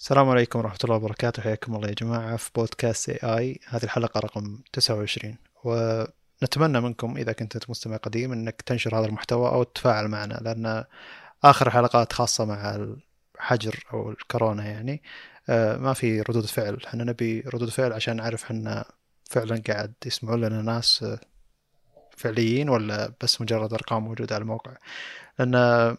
السلام عليكم ورحمة الله وبركاته. حياكم الله يا جماعة في بودكاست اي اي هذه الحلقة رقم 29 ونتمنى منكم إذا كنت أنت مستمع قديم أنك تنشر هذا المحتوى أو تتفاعل معنا لأن آخر حلقات خاصة مع الحجر أو الكورونا يعني آه، ما في ردود فعل. إحنا نبي ردود فعل عشان نعرف إحنا فعلا قاعد يسمعون لنا ناس آه، فعليين ولا بس مجرد أرقام موجودة على الموقع. لأن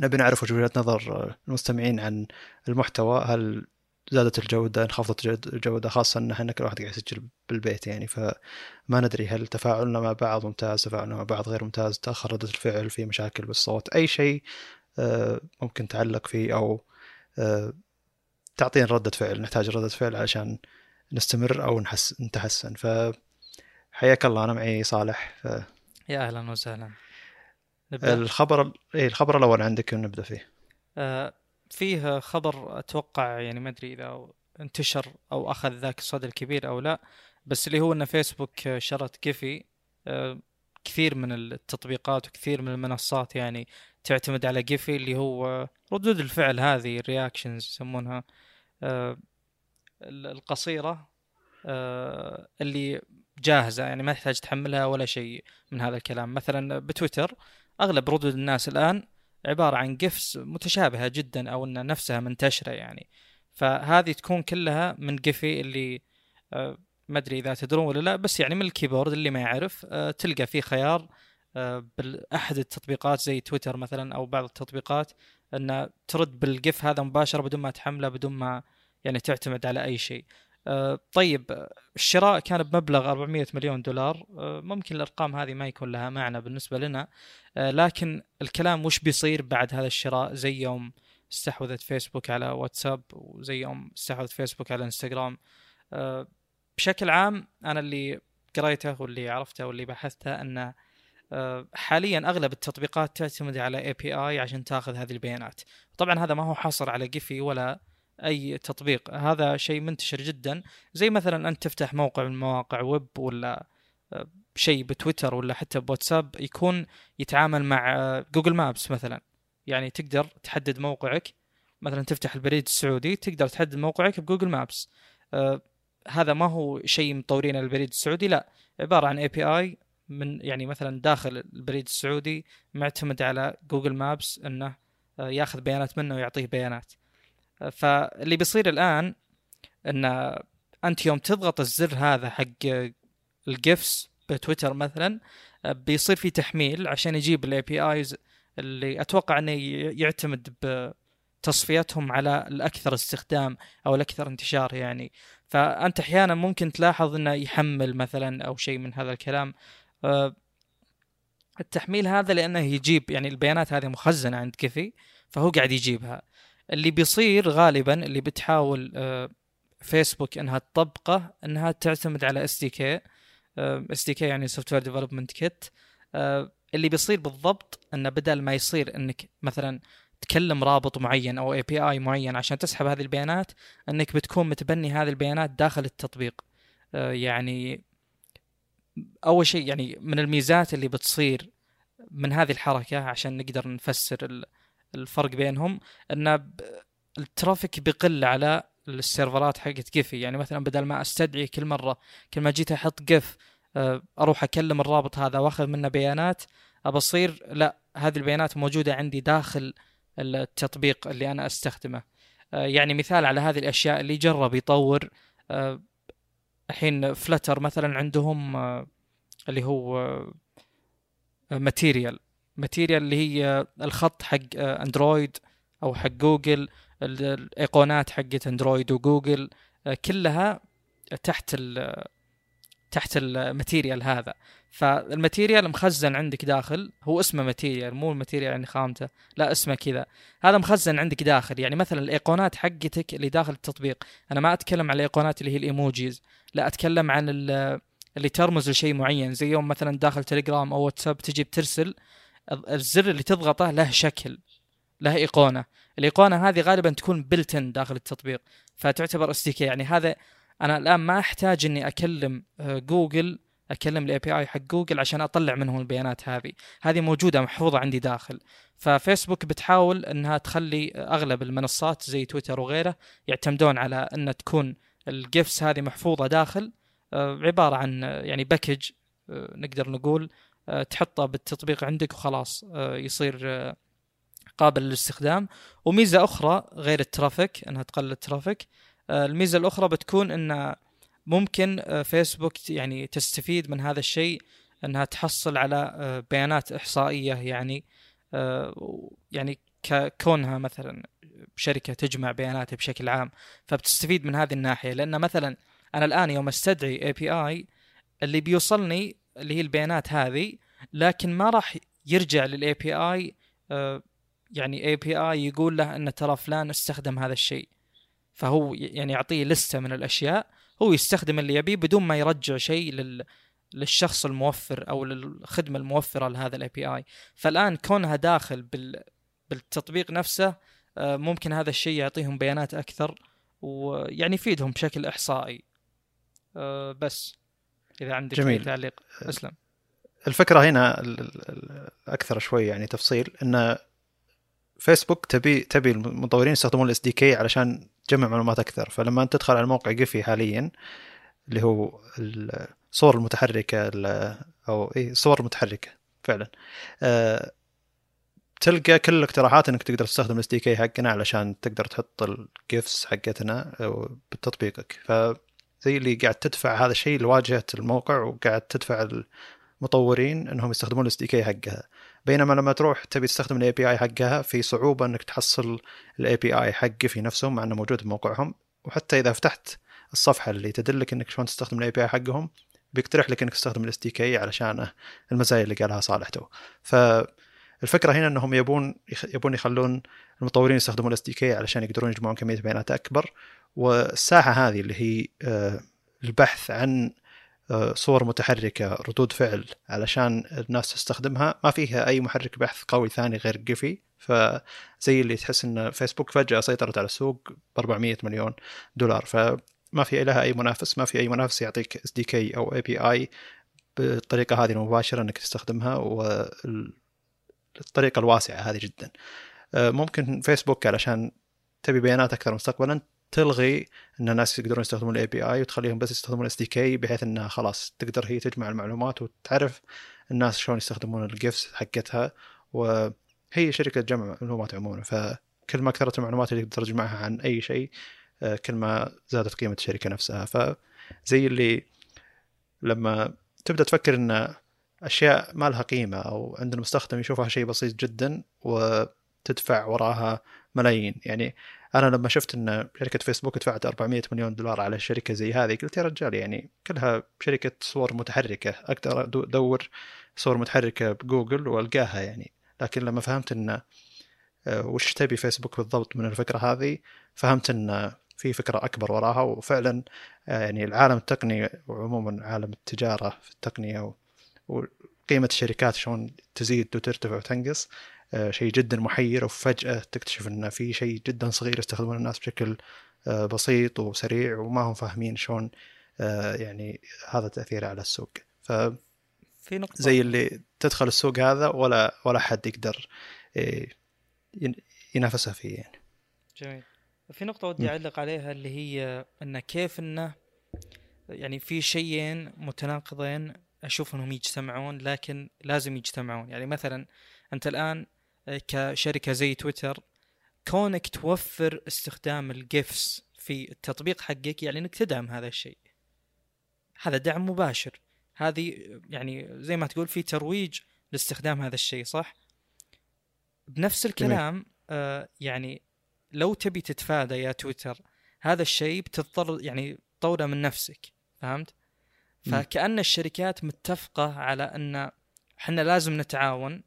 نبي نعرف وجهات نظر المستمعين عن المحتوى. هل زادت الجودة انخفضت الجودة؟ خاصة إن إحنا كل واحد قاعد يسجل بالبيت يعني فما ندري هل تفاعلنا مع بعض ممتاز تفاعلنا مع بعض غير ممتاز تأخر ردة الفعل في مشاكل بالصوت أي شيء آه، ممكن تعلق فيه أو آه، تعطينا ردة فعل نحتاج ردة فعل عشان نستمر أو نحس نتحسن. فحياك الله أنا معي صالح ف... يا أهلا وسهلا. نبدأ. الخبر إيه الخبر الأول عندك نبدأ فيه. آه فيه خبر أتوقع يعني ما أدري إذا انتشر أو أخذ ذاك الصدى الكبير أو لا بس اللي هو أن فيسبوك شرت GIPHY آه كثير من التطبيقات وكثير من المنصات يعني تعتمد على GIPHY اللي هو ردود الفعل هذه ال reactions يسمونها. آه القصيرة آه اللي جاهزة يعني ما تحتاج تحملها ولا شيء من هذا الكلام. مثلا بتويتر أغلب ردود الناس الآن عبارة عن قفس متشابهة جدا أو أن نفسها منتشرة يعني. فهذه تكون كلها من قفي اللي آه، ما أدري إذا تدرون ولا لا بس يعني من الكيبورد اللي ما يعرف آه، تلقى فيه خيار آه، باحد التطبيقات زي تويتر مثلا أو بعض التطبيقات أن ترد بالقف هذا مباشرة بدون ما تحمله بدون ما يعني تعتمد على أي شيء. طيب الشراء كان بمبلغ 400 مليون دولار. آه، ممكن الأرقام هذه ما يكون لها معنى بالنسبة لنا. آه، لكن الكلام وش بيصير بعد هذا الشراء؟ زي يوم استحوذت فيسبوك على واتساب وزي يوم استحوذت فيسبوك على إنستغرام. بشكل عام أنا اللي قريته واللي عرفته واللي بحثته أن حاليا أغلب التطبيقات تعتمد على اي بي اي عشان تأخذ هذه البيانات. طبعا هذا ما هو حصر على GIPHY ولا أي تطبيق. هذا شيء منتشر جدا. زي مثلا انت تفتح موقع من مواقع ويب ولا آه، شيء بتويتر ولا حتى بواتساب يكون يتعامل مع جوجل آه، Maps مثلا. يعني تقدر تحدد موقعك. مثلا تفتح البريد السعودي تقدر تحدد موقعك ب Google Maps. آه هذا ما هو شيء مطورين البريد السعودي لا. عبارة عن API من يعني مثلا داخل البريد السعودي معتمد على Google Maps إنه ياخذ بيانات منه ويعطيه بيانات. فاللي بيصير الآن إن أنت يوم تضغط الزر هذا حق ال GIFs بتويتر مثلا بيصير في تحميل عشان يجيب ال APIs اللي أتوقع إنه يعتمد بتصفيتهم على الأكثر استخدام أو الأكثر انتشار يعني. فأنت أحيانا ممكن تلاحظ إنه يحمل مثلا أو شيء من هذا الكلام. التحميل هذا لأنه يجيب يعني البيانات هذه مخزنة عند GIPHY فهو قاعد يجيبها. اللي بيصير غالبا اللي بتحاول آه، فيسبوك إنها تطبقه إنها تعتمد على اس دي كي اس دي كي يعني software development kit اللي بيصير بالضبط إنه بدل ما يصير إنك مثلا تكلم رابط معين أو API معين عشان تسحب هذه البيانات إنك بتكون متبني هذه البيانات داخل التطبيق. آه، يعني أول شيء يعني من الميزات اللي بتصير من هذه الحركة عشان نقدر نفسر الفرق بينهم إن ال traffic بيقل على السيرفرات حقت GIPHY. يعني مثلا بدل ما أستدعي كل مرة كل ما جيت أحط GIF آه، أروح أكلم الرابط هذا وأخذ منه بيانات أبصير لا هذه البيانات موجودة عندي داخل التطبيق اللي أنا أستخدمه. آه، يعني مثال على هذه الأشياء اللي جرب يطور آه، الحين Flutter مثلا عندهم اللي هو material material اللي هي الخط حق اندرويد أو حق جوجل الإيقونات حقت اندرويد وجوجل كلها تحت ال تحت ال material هذا. فال material مخزن عندك داخل. هو اسمه material مو ال material يعني خامته. لا اسمه كذا. هذا مخزن عندك داخل. يعني مثلا الإيقونات حقتك اللي داخل التطبيق. أنا ما أتكلم عن الإيقونات اللي هي ال emojis. لا أتكلم عن اللي ترمز لشيء معين. زي يوم مثلا داخل تليجرام أو واتساب تجي بترسل. الزر اللي تضغطه له شكل له ايقونه الايقونه هذه غالبا تكون built-in داخل التطبيق فتعتبر asset يعني هذا أنا الآن ما أحتاج إني أكلم آه، جوجل أكلم ال API حق جوجل عشان أطلع منهم البيانات هذه. هذه موجودة محفوظة عندي داخل. ففيسبوك بتحاول إنها تخلي أغلب المنصات زي تويتر وغيره يعتمدون على إن تكون ال GIFs هذه محفوظة داخل آه، عبارة عن آه، يعني package نقدر نقول تحطه بالتطبيق عندك وخلاص يصير قابل للاستخدام. وميزة أخرى غير ال traffic إنها تقلل ال traffic الميزة الأخرى بتكون إن ممكن آه، فيسبوك يعني تستفيد من هذا الشيء إنها تحصل على آه، بيانات إحصائية يعني آه، يعني كونها مثلا شركة تجمع بياناتها بشكل عام فبتستفيد من هذه الناحية. لأن مثلا أنا الآن يوم أستدعي API اللي بيوصلني اللي هي البيانات هذه لكن ما راح يرجع لل API يعني API يقول له إن ترى فلان استخدم هذا الشيء. فهو يعني يعطيه لستة من الأشياء هو يستخدم اللي يبيه بدون ما يرجع شيء لل للشخص الموفر أو للخدمة الموفرة لهذا ال API فالآن كونها داخل بال بالتطبيق نفسه آه، ممكن هذا الشيء يعطيهم بيانات أكثر ويعني يفيدهم بشكل إحصائي. آه، بس. إذا عندك جميل. تعليق. أسلم. الفكرة هنا أكثر شوي يعني تفصيل إن فيسبوك تبي تبي المطورين يستخدمون ال SDK علشان تجمع معلومات أكثر. فلما انت تدخل على موقع GIPHY حاليا اللي هو الصور المتحركة أو اي الصور المتحركة فعلا أه تلقى كل الاقتراحات إنك تقدر تستخدم ال SDK حقنا علشان تقدر تحط ال GIFs حقتنا بتطبيقك. فزي اللي قاعد تدفع هذا الشيء لواجهة الموقع وقاعد تدفع المطورين إنهم يستخدمون ال SDK حقها. بينما لما تروح تبي تستخدم ال API حقها في صعوبة إنك تحصل ال API حقه في نفسهم مع إنه موجود بموقعهم. وحتى إذا فتحت الصفحة اللي تدلك إنك شلون تستخدم ال API حقهم بيقترح لك إنك تستخدم ال SDK علشان المزايا اللي قالها صالح تو فالفكرة هنا إنهم يبون يبون يخلون المطورين يستخدمون ال SDK علشان يقدرون يجمعون كمية بيانات أكبر. والساحة هذه اللي هي آه، البحث عن آه، صور متحركة ردود فعل علشان الناس تستخدمها ما فيها أي محرك بحث قوي ثاني غير GIPHY فزي اللي تحس إن فيسبوك فجأة سيطرت على السوق ب 400 مليون دولار. فما في لها أي منافس ما في أي منافس يعطيك اس دي كي أو اي بي اي بالطريقة هذه المباشرة إنك تستخدمها. والطريقة الواسعة هذه جدا. آه، ممكن فيسبوك علشان تبي بيانات أكثر مستقبلا تلغي إن الناس يقدرون يستخدمون ال API وتخليهم بس يستخدمون ال SDK بحيث إنها خلاص تقدر هي تجمع المعلومات وتعرف الناس شلون يستخدمون ال GIFs حقتها. وهي شركة جمع معلومات عموما. فكل ما كثرت المعلومات اللي تقدر تجمعها عن أي شيء آه، كل ما زادت قيمة الشركة نفسها. فزي اللي لما تبدأ تفكر إن أشياء ما لها قيمة أو عند المستخدم يشوفها شيء بسيط جدا وتدفع وراها ملايين. يعني أنا لما شفت إن شركة فيسبوك دفعت 400 مليون دولار على شركة زي هذه قلت يا رجال يعني كلها شركة صور متحركة. أقدر أدور صور متحركة بجوجل وألقاها يعني. لكن لما فهمت إن آه، وش تبي فيسبوك بالضبط من الفكرة هذه فهمت إن في فكرة أكبر وراها. وفعلا آه، يعني العالم التقني وعموما عالم التجارة في التقنية وقيمة الشركات شلون تزيد وترتفع وتنقص آه، شيء جدا محير وفجأة تكتشف إن في شيء جدا صغير يستخدمونه الناس بشكل آه، بسيط وسريع وما هم فاهمين شلون آه، يعني هذا تأثيره على السوق. ف في نقطة زي اللي تدخل السوق هذا ولا ولا حد يقدر ينافسها فيه يعني. جميل. في نقطة ودي أعلق عليها اللي هي أن كيف أنه يعني في شيئين متناقضين أشوف أنهم يجتمعون لكن لازم يجتمعون. يعني مثلا أنت الآن كشركة زي تويتر كونك توفر استخدام الجيفس في التطبيق حقك يعني إنك تدعم هذا الشيء. هذا دعم مباشر. هذه يعني زي ما تقول في ترويج لاستخدام هذا الشيء صح؟ بنفس الكلام آه يعني لو تبي تتفادى يا تويتر هذا الشيء بتضطر يعني تطوره من نفسك فهمت؟ فكأن الشركات متفقة على أن إحنا لازم نتعاون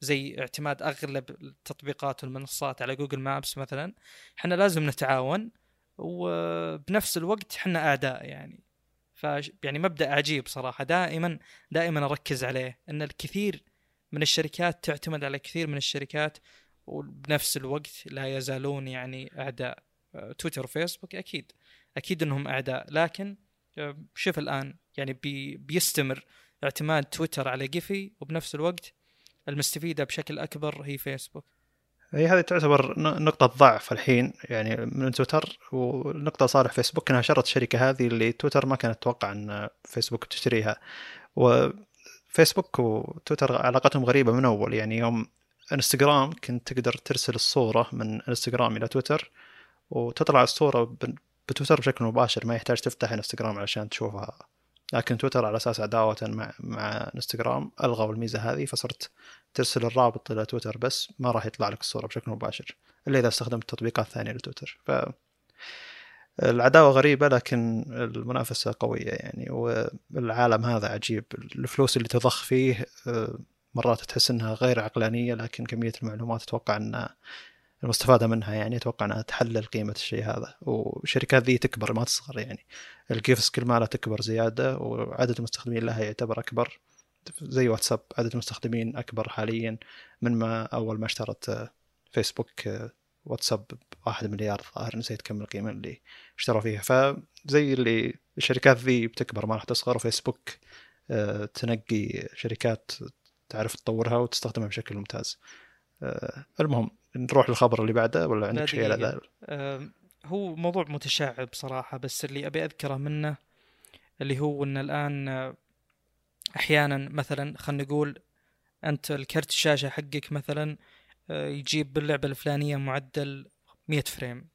زي اعتماد أغلب التطبيقات والمنصات على جوجل مابس مثلا إحنا لازم نتعاون وبنفس الوقت إحنا أعداء يعني. ف يعني مبدأ عجيب صراحة. دائما دائما أركز عليه إن الكثير من الشركات تعتمد على كثير من الشركات وبنفس الوقت لا يزالون يعني أعداء. تويتر وفيسبوك أكيد أكيد إنهم أعداء. لكن شوف الآن يعني بي بيستمر اعتماد تويتر على GIPHY وبنفس الوقت المستفيدة بشكل أكبر هي فيسبوك. هي هذه تعتبر نقطة ضعف الحين يعني من تويتر والنقطة صالح فيسبوك إنها شرت الشركة هذه اللي تويتر ما كانت تتوقع إن فيسبوك تشتريها. وفيسبوك وتويتر علاقتهم غريبة من أول يعني يوم إنستغرام كنت تقدر ترسل الصورة من إنستغرام إلى تويتر وتطلع الصورة بتويتر بشكل مباشر ما يحتاج تفتح إنستغرام علشان تشوفها. لكن تويتر على أساس عداوة مع مع إنستغرام ألغوا الميزة هذه فصرت ترسل الرابط إلى تويتر بس ما راح يطلع لك الصورة بشكل مباشر إلا إذا استخدمت تطبيقات ثانية لتويتر. ف العداوة غريبة لكن المنافسة قوية يعني والعالم هذا عجيب. الفلوس اللي تضخ فيه آه، مرات تحس إنها غير عقلانية لكن كمية المعلومات أتوقع ان المستفادة منها يعني أتوقع أنها تحلل قيمة الشيء هذا. والشركات ذي تكبر ما تصغر يعني. الجيفس كل ما لا تكبر زيادة وعدد المستخدمين لها يعتبر أكبر. زي واتساب عدد المستخدمين أكبر حاليا من ما أول ما اشترت آه، فيسبوك آه، واتساب بواحد مليار ظاهر. نسيت كم القيمة اللي اشتروا فيها. فزي اللي الشركات ذي بتكبر ما راح تصغر. وفيسبوك آه، تنقي شركات تعرف تطورها وتستخدمها بشكل ممتاز. المهم نروح للخبر اللي بعده ولا لا عندك شيء على. ذلك؟ آم، هو موضوع متشعب صراحة بس اللي أبي أذكره منه اللي هو أن الآن أحيانا مثلا خلينا نقول أنت الكرت الشاشة حقك مثلا آه، يجيب باللعبة الفلانية معدل 100 فريم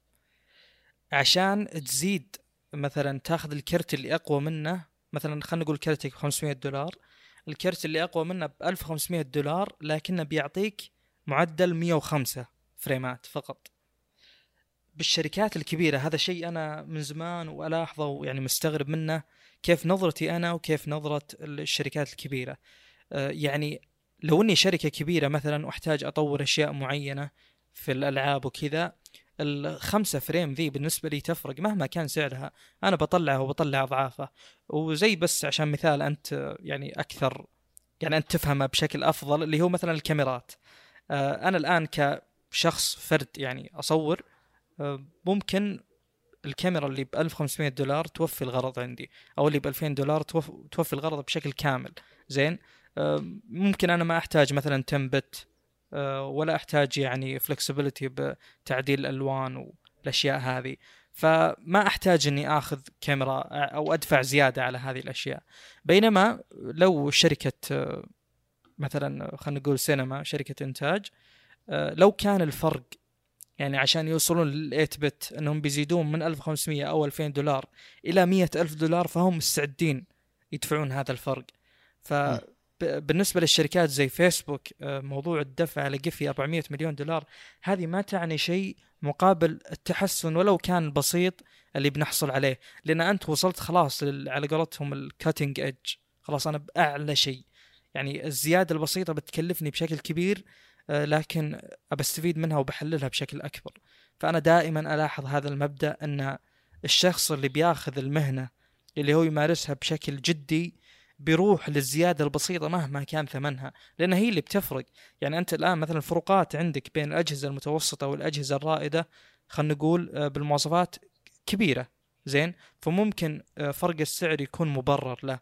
عشان تزيد مثلا تاخذ الكرت اللي أقوى منه مثلا خلينا نقول كرتك ب 500 دولار الكرت اللي أقوى منه ب 1500 دولار لكنه بيعطيك معدل 105 فريمات فقط. بالشركات الكبيرة هذا شيء أنا من زمان وألاحظه ويعني مستغرب منه كيف نظرتي أنا وكيف نظرة الشركات الكبيرة. آه، يعني لو إني شركة كبيرة مثلا وأحتاج أطور أشياء معينة في الألعاب وكذا الخمسة فريم ذي بالنسبة لي تفرق مهما كان سعرها. أنا بطلعها وبطلع أضعافه وزي بس عشان مثال أنت يعني أكثر يعني أنت تفهمه بشكل أفضل اللي هو مثلا الكاميرات. آه، أنا الآن كشخص فرد يعني أصور آه، ممكن الكاميرا اللي ب 1500 دولار توفي الغرض عندي أو اللي ب 2000 دولار توف- توفي الغرض بشكل كامل. زين؟ آه، ممكن أنا ما أحتاج مثلا 10 بت ولا أحتاج يعني فلكسبيتي بتعديل الألوان والأشياء هذه. فما أحتاج إني آخذ كاميرا أو أدفع زيادة على هذه الأشياء. بينما لو شركة مثلا خلينا نقول سينما شركة إنتاج آه، لو كان الفرق يعني عشان يوصلون لل 8 بت إنهم بيزيدون من 1500 أو 2000 دولار إلى 100 ألف دولار فهم مستعدين يدفعون هذا الفرق. ف ب- بالنسبة للشركات زي فيسبوك آه، موضوع الدفع على قفي 400 مليون دولار هذه ما تعني شيء مقابل التحسن ولو كان بسيط اللي بنحصل عليه. لأن أنت وصلت خلاص على قولتهم الكاتنج ايدج خلاص أنا بأعلى شيء. يعني الزيادة البسيطة بتكلفني بشكل كبير آه، لكن أبستفيد منها وبحللها بشكل أكبر. فأنا دائما ألاحظ هذا المبدأ أن الشخص اللي بياخذ المهنة اللي هو يمارسها بشكل جدي بيروح للزيادة البسيطة مهما كان ثمنها لأن هي اللي بتفرق. يعني أنت الآن مثلا الفروقات عندك بين الأجهزة المتوسطة والأجهزة الرائدة خلينا نقول آه، بالمواصفات كبيرة زين؟ فممكن آه، فرق السعر يكون مبرر له.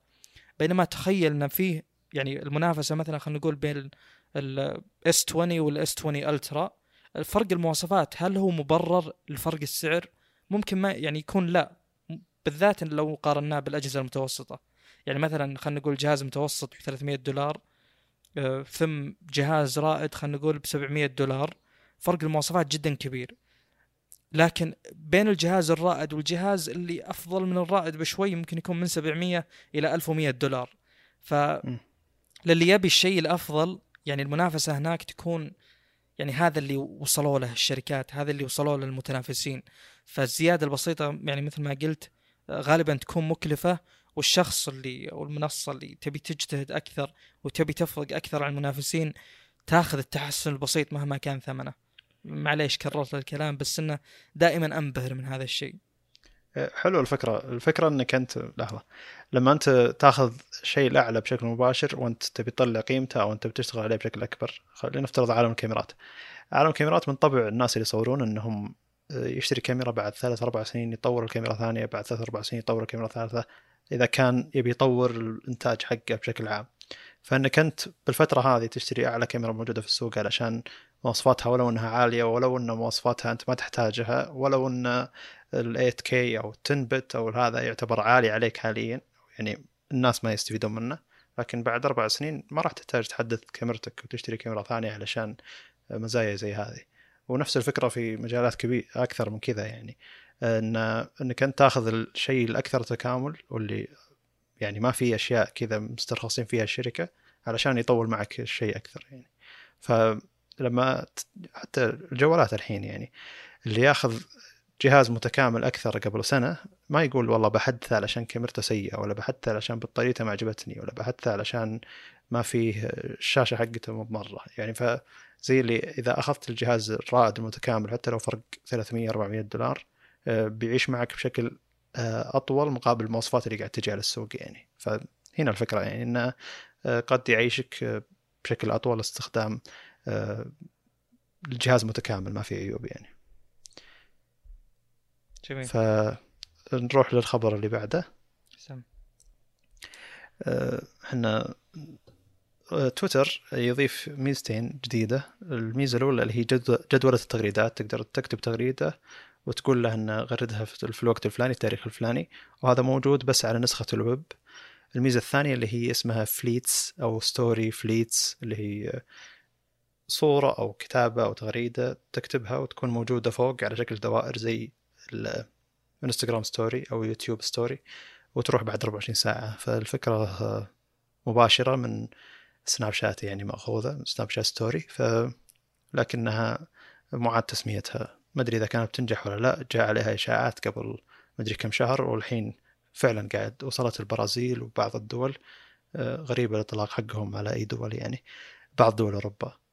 بينما تخيل إن فيه يعني المنافسة مثلا خلينا نقول بين ال S 20 وال S 20 Ultra الفرق المواصفات هل هو مبرر لفرق السعر؟ ممكن ما يعني يكون لا بالذات لو قارناه بالأجهزة المتوسطة. يعني مثلا خلينا نقول جهاز متوسط ب 300 دولار آه، ثم جهاز رائد خلينا نقول ب 700 دولار فرق المواصفات جدا كبير. لكن بين الجهاز الرائد والجهاز اللي أفضل من الرائد بشوي ممكن يكون من 700 إلى 1100 دولار. ف للي يبي الشيء الأفضل يعني المنافسة هناك تكون يعني هذا اللي وصلوا له الشركات هذا اللي وصلوا له المتنافسين. فالزيادة البسيطة يعني مثل ما قلت غالبا تكون مكلفة والشخص اللي أو المنصة اللي تبي تجتهد أكثر وتبي تفرق أكثر عن المنافسين تاخذ التحسن البسيط مهما كان ثمنه. معليش كررت الكلام بس إنه دائما أنبهر من هذا الشيء. حلو الفكرة. الفكرة إنك أنت لحظة. لما أنت تاخذ شيء الأعلى بشكل مباشر وأنت تبي تطلع قيمته أو أنت بتشتغل عليه بشكل أكبر خلينا نفترض عالم الكاميرات. عالم الكاميرات من طبع الناس اللي يصورون إنهم يشتري كاميرا بعد ثلاث أربع سنين يطور الكاميرا ثانية بعد ثلاث أربع سنين يطور الكاميرا ثالثة إذا كان يبي يطور الإنتاج حقه بشكل عام. فإنك أنت بالفترة هذه تشتري أعلى كاميرا موجودة في السوق علشان مواصفاتها ولو إنها عالية ولو إن مواصفاتها أنت ما تحتاجها ولو إن ال 8K أو 10 بت أو هذا يعتبر عالي عليك حاليا يعني الناس ما يستفيدون منه. لكن بعد أربع سنين ما راح تحتاج تحدث كاميرتك وتشتري كاميرا ثانية علشان مزايا زي هذه. ونفس الفكرة في مجالات كبيره أكثر من كذا يعني. إن إنك أنت تاخذ الشيء الأكثر تكامل واللي يعني ما في أشياء كذا مسترخصين فيها الشركة علشان يطول معك الشيء أكثر يعني. فلما حتى الجوالات الحين يعني اللي ياخذ جهاز متكامل أكثر قبل سنة ما يقول والله بحدثه علشان كاميرته سيئة ولا بحدثه علشان بطاريته ما عجبتني ولا بحدثه علشان ما فيه الشاشة حقته مو مره يعني فزي اللي إذا أخذت الجهاز الرائد المتكامل حتى لو فرق 300 400 دولار آه، بيعيش معك بشكل آه، أطول مقابل المواصفات اللي قاعد تجي على السوق يعني. فهنا الفكرة يعني إنه آه، قد يعيشك بشكل أطول استخدام الجهاز متكامل ما فيه عيوب يعني. جميل. فنروح للخبر اللي بعده. سم. إحنا تويتر يضيف ميزتين جديدة. الميزة الأولى اللي هي جدولة التغريدات. تقدر تكتب تغريدة وتقول له إنه غردها في الوقت الفلاني التاريخ الفلاني وهذا موجود بس على نسخة الويب. الميزة الثانية اللي هي اسمها Fleets أو story Fleets اللي هي صورة أو كتابة أو تغريدة تكتبها وتكون موجودة فوق على شكل دوائر زي الانستغرام story أو يوتيوب story وتروح بعد 24 ساعة. فالفكرة مباشرة من سناب شات يعني مأخوذة سناب شات story ف لكنها معاد تسميتها. ما أدري إذا كانت بتنجح ولا لا جاء عليها إشاعات قبل ما أدري كم شهر والحين فعلا قاعد وصلت البرازيل وبعض الدول آه، غريبة الإطلاق حقهم على أي دول يعني. بعض دول أوروبا. آه،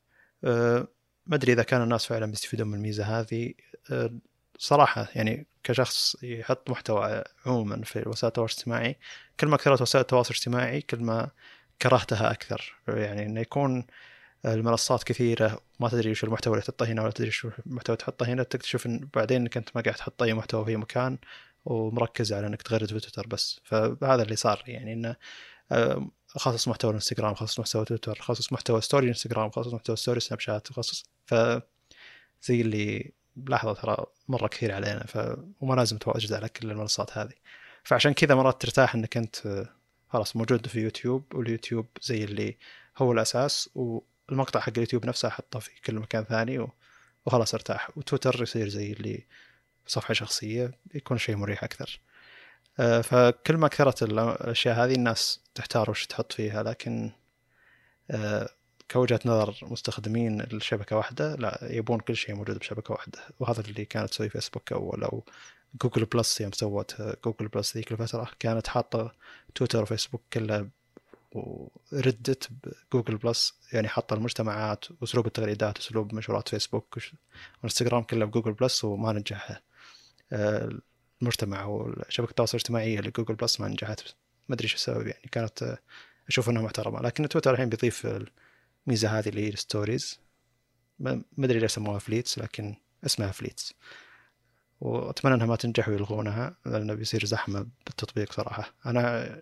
ما أدري إذا كان الناس فعلا بيستفيدون من الميزة هذه. آه، صراحة يعني كشخص يحط محتوى عموما في وسائل التواصل الاجتماعي كل ما كثرت وسائل التواصل الاجتماعي كل ما كرهتها أكثر. يعني إنه يكون المنصات كثيرة ما تدري وش المحتوى اللي تحطه هنا ولا تدري شو المحتوى تحطه هنا تكتشف إن بعدين إنك أنت ما قاعد تحط أي محتوى في مكان ومركز على إنك تغرد في تويتر بس. فهذا اللي صار يعني إنه آه، خصص محتوى الانستغرام خصص محتوى تويتر خصص محتوى story انستغرام خصص محتوى story سناب شات خصص ف زي اللي بلاحظه ترى مرة كثير علينا ف وما لازم تواجد على كل المنصات هذه. فعشان كذا مرات ترتاح إنك أنت آه، خلاص موجود في يوتيوب واليوتيوب زي اللي هو الأساس و المقطع حق اليوتيوب نفسه أحطه في كل مكان ثاني وخلاص أرتاح. وتويتر يصير زي اللي صفحة شخصية يكون شيء مريح أكثر. آه، فكل ما كثرت الأشياء هذه الناس تحتار وش تحط فيها لكن آه، كوجهة نظر مستخدمين الشبكة واحدة لا يبون كل شيء موجود بشبكة واحدة. وهذا اللي كانت تسوي فيسبوك أول أو جوجل بلس يوم سوت جوجل بلس ذيك الفترة. كانت حاطة تويتر وفيسبوك كلها وردت بجوجل بلس يعني حط المجتمعات وأسلوب التغريدات اسلوب مشروعات فيسبوك وإنستغرام كله بجوجل بلس وما نجح آه، المجتمع وشبكه التواصل الاجتماعي اللي جوجل بلس ما نجحت ما أدري إيش السبب يعني كانت آه، أشوف إنها محترمة. لكن تويتر الحين بيضيف الميزة هذه اللي هي ال stories ما أدري ليش سموها Fleets لكن اسمها Fleets وأتمنى إنها ما تنجح ويلغونها لأنه بيصير زحمة بالتطبيق صراحة. أنا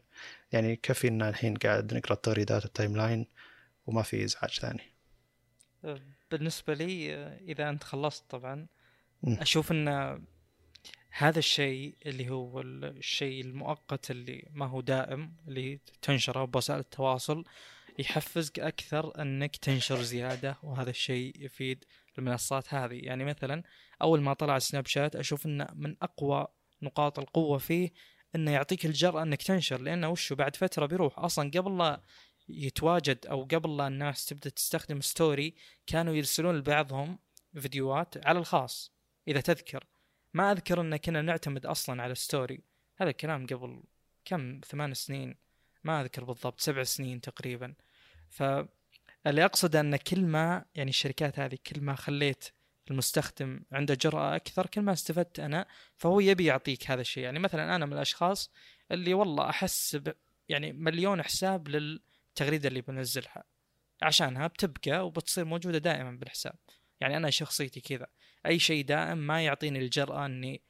يعني كفي إن الحين قاعد نقرأ التغريدات ال timeline وما في إزعاج ثاني. بالنسبة لي إذا أنت خلصت طبعا أشوف إن هذا الشيء اللي هو الشيء المؤقت اللي ما هو دائم اللي تنشره بوسائل التواصل يحفزك أكثر أنك تنشر زيادة وهذا الشيء يفيد المنصات هذه. يعني مثلا أول ما طلع سناب شات أشوف إنه من أقوى نقاط القوة فيه إنه يعطيك الجرأة إنك تنشر لأنه وشو بعد فترة بيروح. أصلا قبل لا يتواجد أو قبل لا الناس تبدأ تستخدم story كانوا يرسلون لبعضهم فيديوهات على الخاص إذا تذكر. ما أذكر إن كنا نعتمد أصلا على story هذا الكلام قبل كم؟ ثمان سنين. ما أذكر بالضبط سبع سنين تقريبا. فاللي اقصد إن كل ما يعني الشركات هذه كل ما خليت المستخدم عنده جرأة أكثر كل ما استفدت أنا فهو يبي يعطيك هذا الشيء. يعني مثلا أنا من الأشخاص اللي والله أحس يعني مليون حساب للتغريدة اللي بنزلها. عشانها بتبقى وبتصير موجودة دائما بالحساب. يعني أنا شخصيتي كذا. أي شيء دائم ما يعطيني الجرأة أني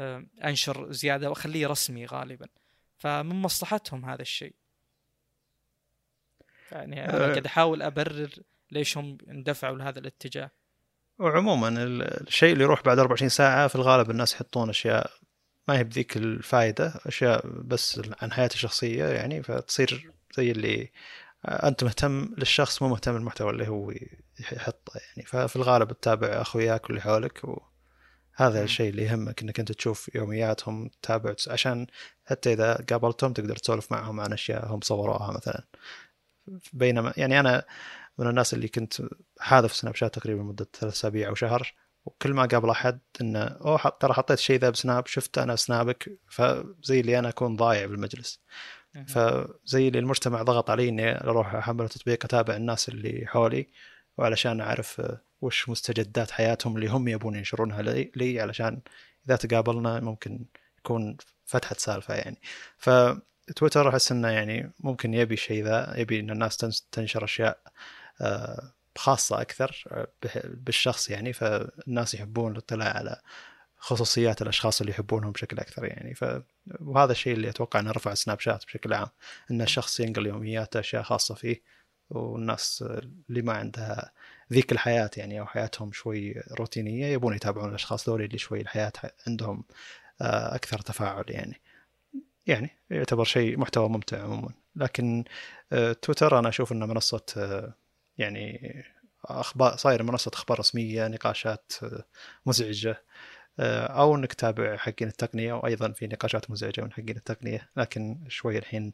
آه، أنشر زيادة وأخليه رسمي غالبا. فمن مصلحتهم هذا الشيء. يعني أنا أه. قاعد أحاول أبرر ليش هم اندفعوا لهذا الاتجاه. وعموما ال- الشيء اللي يروح بعد 24 ساعة في الغالب الناس يحطون أشياء ما هي بذيك الفائدة أشياء بس عن حياته الشخصية يعني فتصير زي اللي أنت مهتم للشخص مو مهتم للمحتوى اللي هو يحطه يعني ففي الغالب تتابع أخوياك واللي حولك وهذا. الشيء اللي يهمك إنك أنت تشوف يومياتهم تتابع عشان حتى إذا قابلتهم تقدر تسولف معهم عن اشياء هم صوروها مثلا بينما يعني أنا من الناس اللي كنت حاذف سناب شات تقريبا مده ثلاث أسابيع أو شهر وكل ما قابل أحد إنه أوه ترى حطيت شيء ذا بسناب شفت أنا سنابك فزي اللي أنا أكون ضايع بالمجلس. فزي اللي المجتمع ضغط علي إني أروح أحمل تطبيق أتابع الناس اللي حولي وعلشان أعرف وش مستجدات حياتهم اللي هم يبون ينشرونها لي, علشان إذا تقابلنا ممكن يكون فتحة سالفة يعني. فتويتر أحس إنه يعني ممكن يبي شيء ذا يبي إن الناس تنشر أشياء آه، خاصة أكثر آه، بالشخص يعني. فالناس يحبون الاطلاع على خصوصيات الأشخاص اللي يحبونهم بشكل أكثر يعني. ف وهذا الشيء اللي أتوقع إنه رفع سناب شات بشكل عام إن الشخص ينقل يومياته أشياء خاصة فيه والناس اللي ما عندها ذيك الحياة يعني أو حياتهم شوي روتينية يبون يتابعون الأشخاص ذولي اللي شوي الحياة عندهم آه، أكثر تفاعل يعني. يعني يعتبر شيء محتوى ممتع عموما. لكن آه، تويتر أنا أشوف إنه منصة آه، يعني أخبار صاير منصة أخبار رسمية نقاشات مزعجة. أو إنك تتابع حقين التقنية وأيضا في نقاشات مزعجة من حقين التقنية. لكن شوي الحين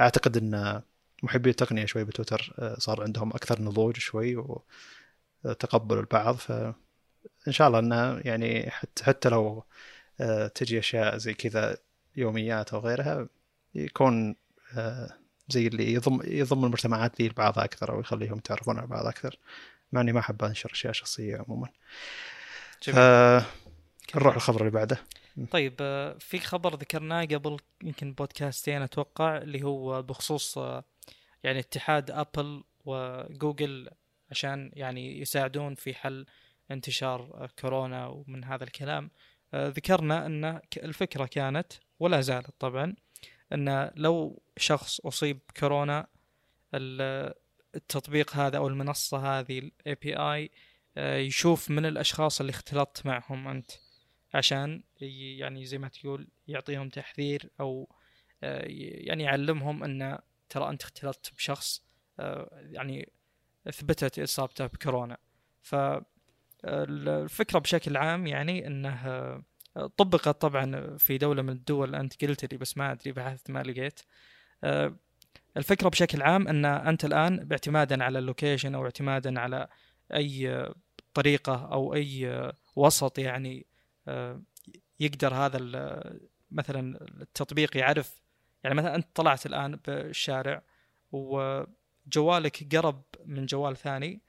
أعتقد إن محبي التقنية شوي بتويتر آه، صار عندهم أكثر نضوج شوي وتقبل البعض. فان شاء الله انه يعني حتى حتى لو آه، تجي أشياء زي كذا يوميات أو غيرها يكون آه، زي اللي يضم يضم المجتمعات ذي لبعضها أكثر أو يخليهم يتعرفون على بعض أكثر. مع إني ما أحب أنشر أشياء شخصية عموما. جميل. نروح الخبر اللي بعده. طيب آه، في خبر ذكرناه قبل يمكن بودكاستين أتوقع اللي هو بخصوص آه، يعني اتحاد أبل وجوجل عشان يعني يساعدون في حل انتشار آه، كورونا ومن هذا الكلام. ذكرنا أن الفكرة كانت ولا زالت طبعا أن لو شخص أصيب كورونا ال- التطبيق هذا أو المنصة هذه ال API يشوف من الأشخاص اللي اختلطت معهم أنت. عشان يعني زي ما تقول يعطيهم تحذير أو آه، يعني يعلمهم أن ترى أنت اختلطت بشخص آه، يعني أثبتت إصابته بكورونا. ف الفكرة بشكل عام يعني إنه آه، طبقت طبعا في دولة من الدول أنت قلت لي بس ما أدري بحثت ما لقيت. آه، الفكرة بشكل عام إن أنت الآن باعتمادا على اللوكيشن أو اعتمادا على أي آه، طريقة أو أي آه، وسط يعني آه، يقدر هذا مثلا التطبيق يعرف يعني مثلا أنت طلعت الآن بالشارع وجوالك قرب من جوال ثاني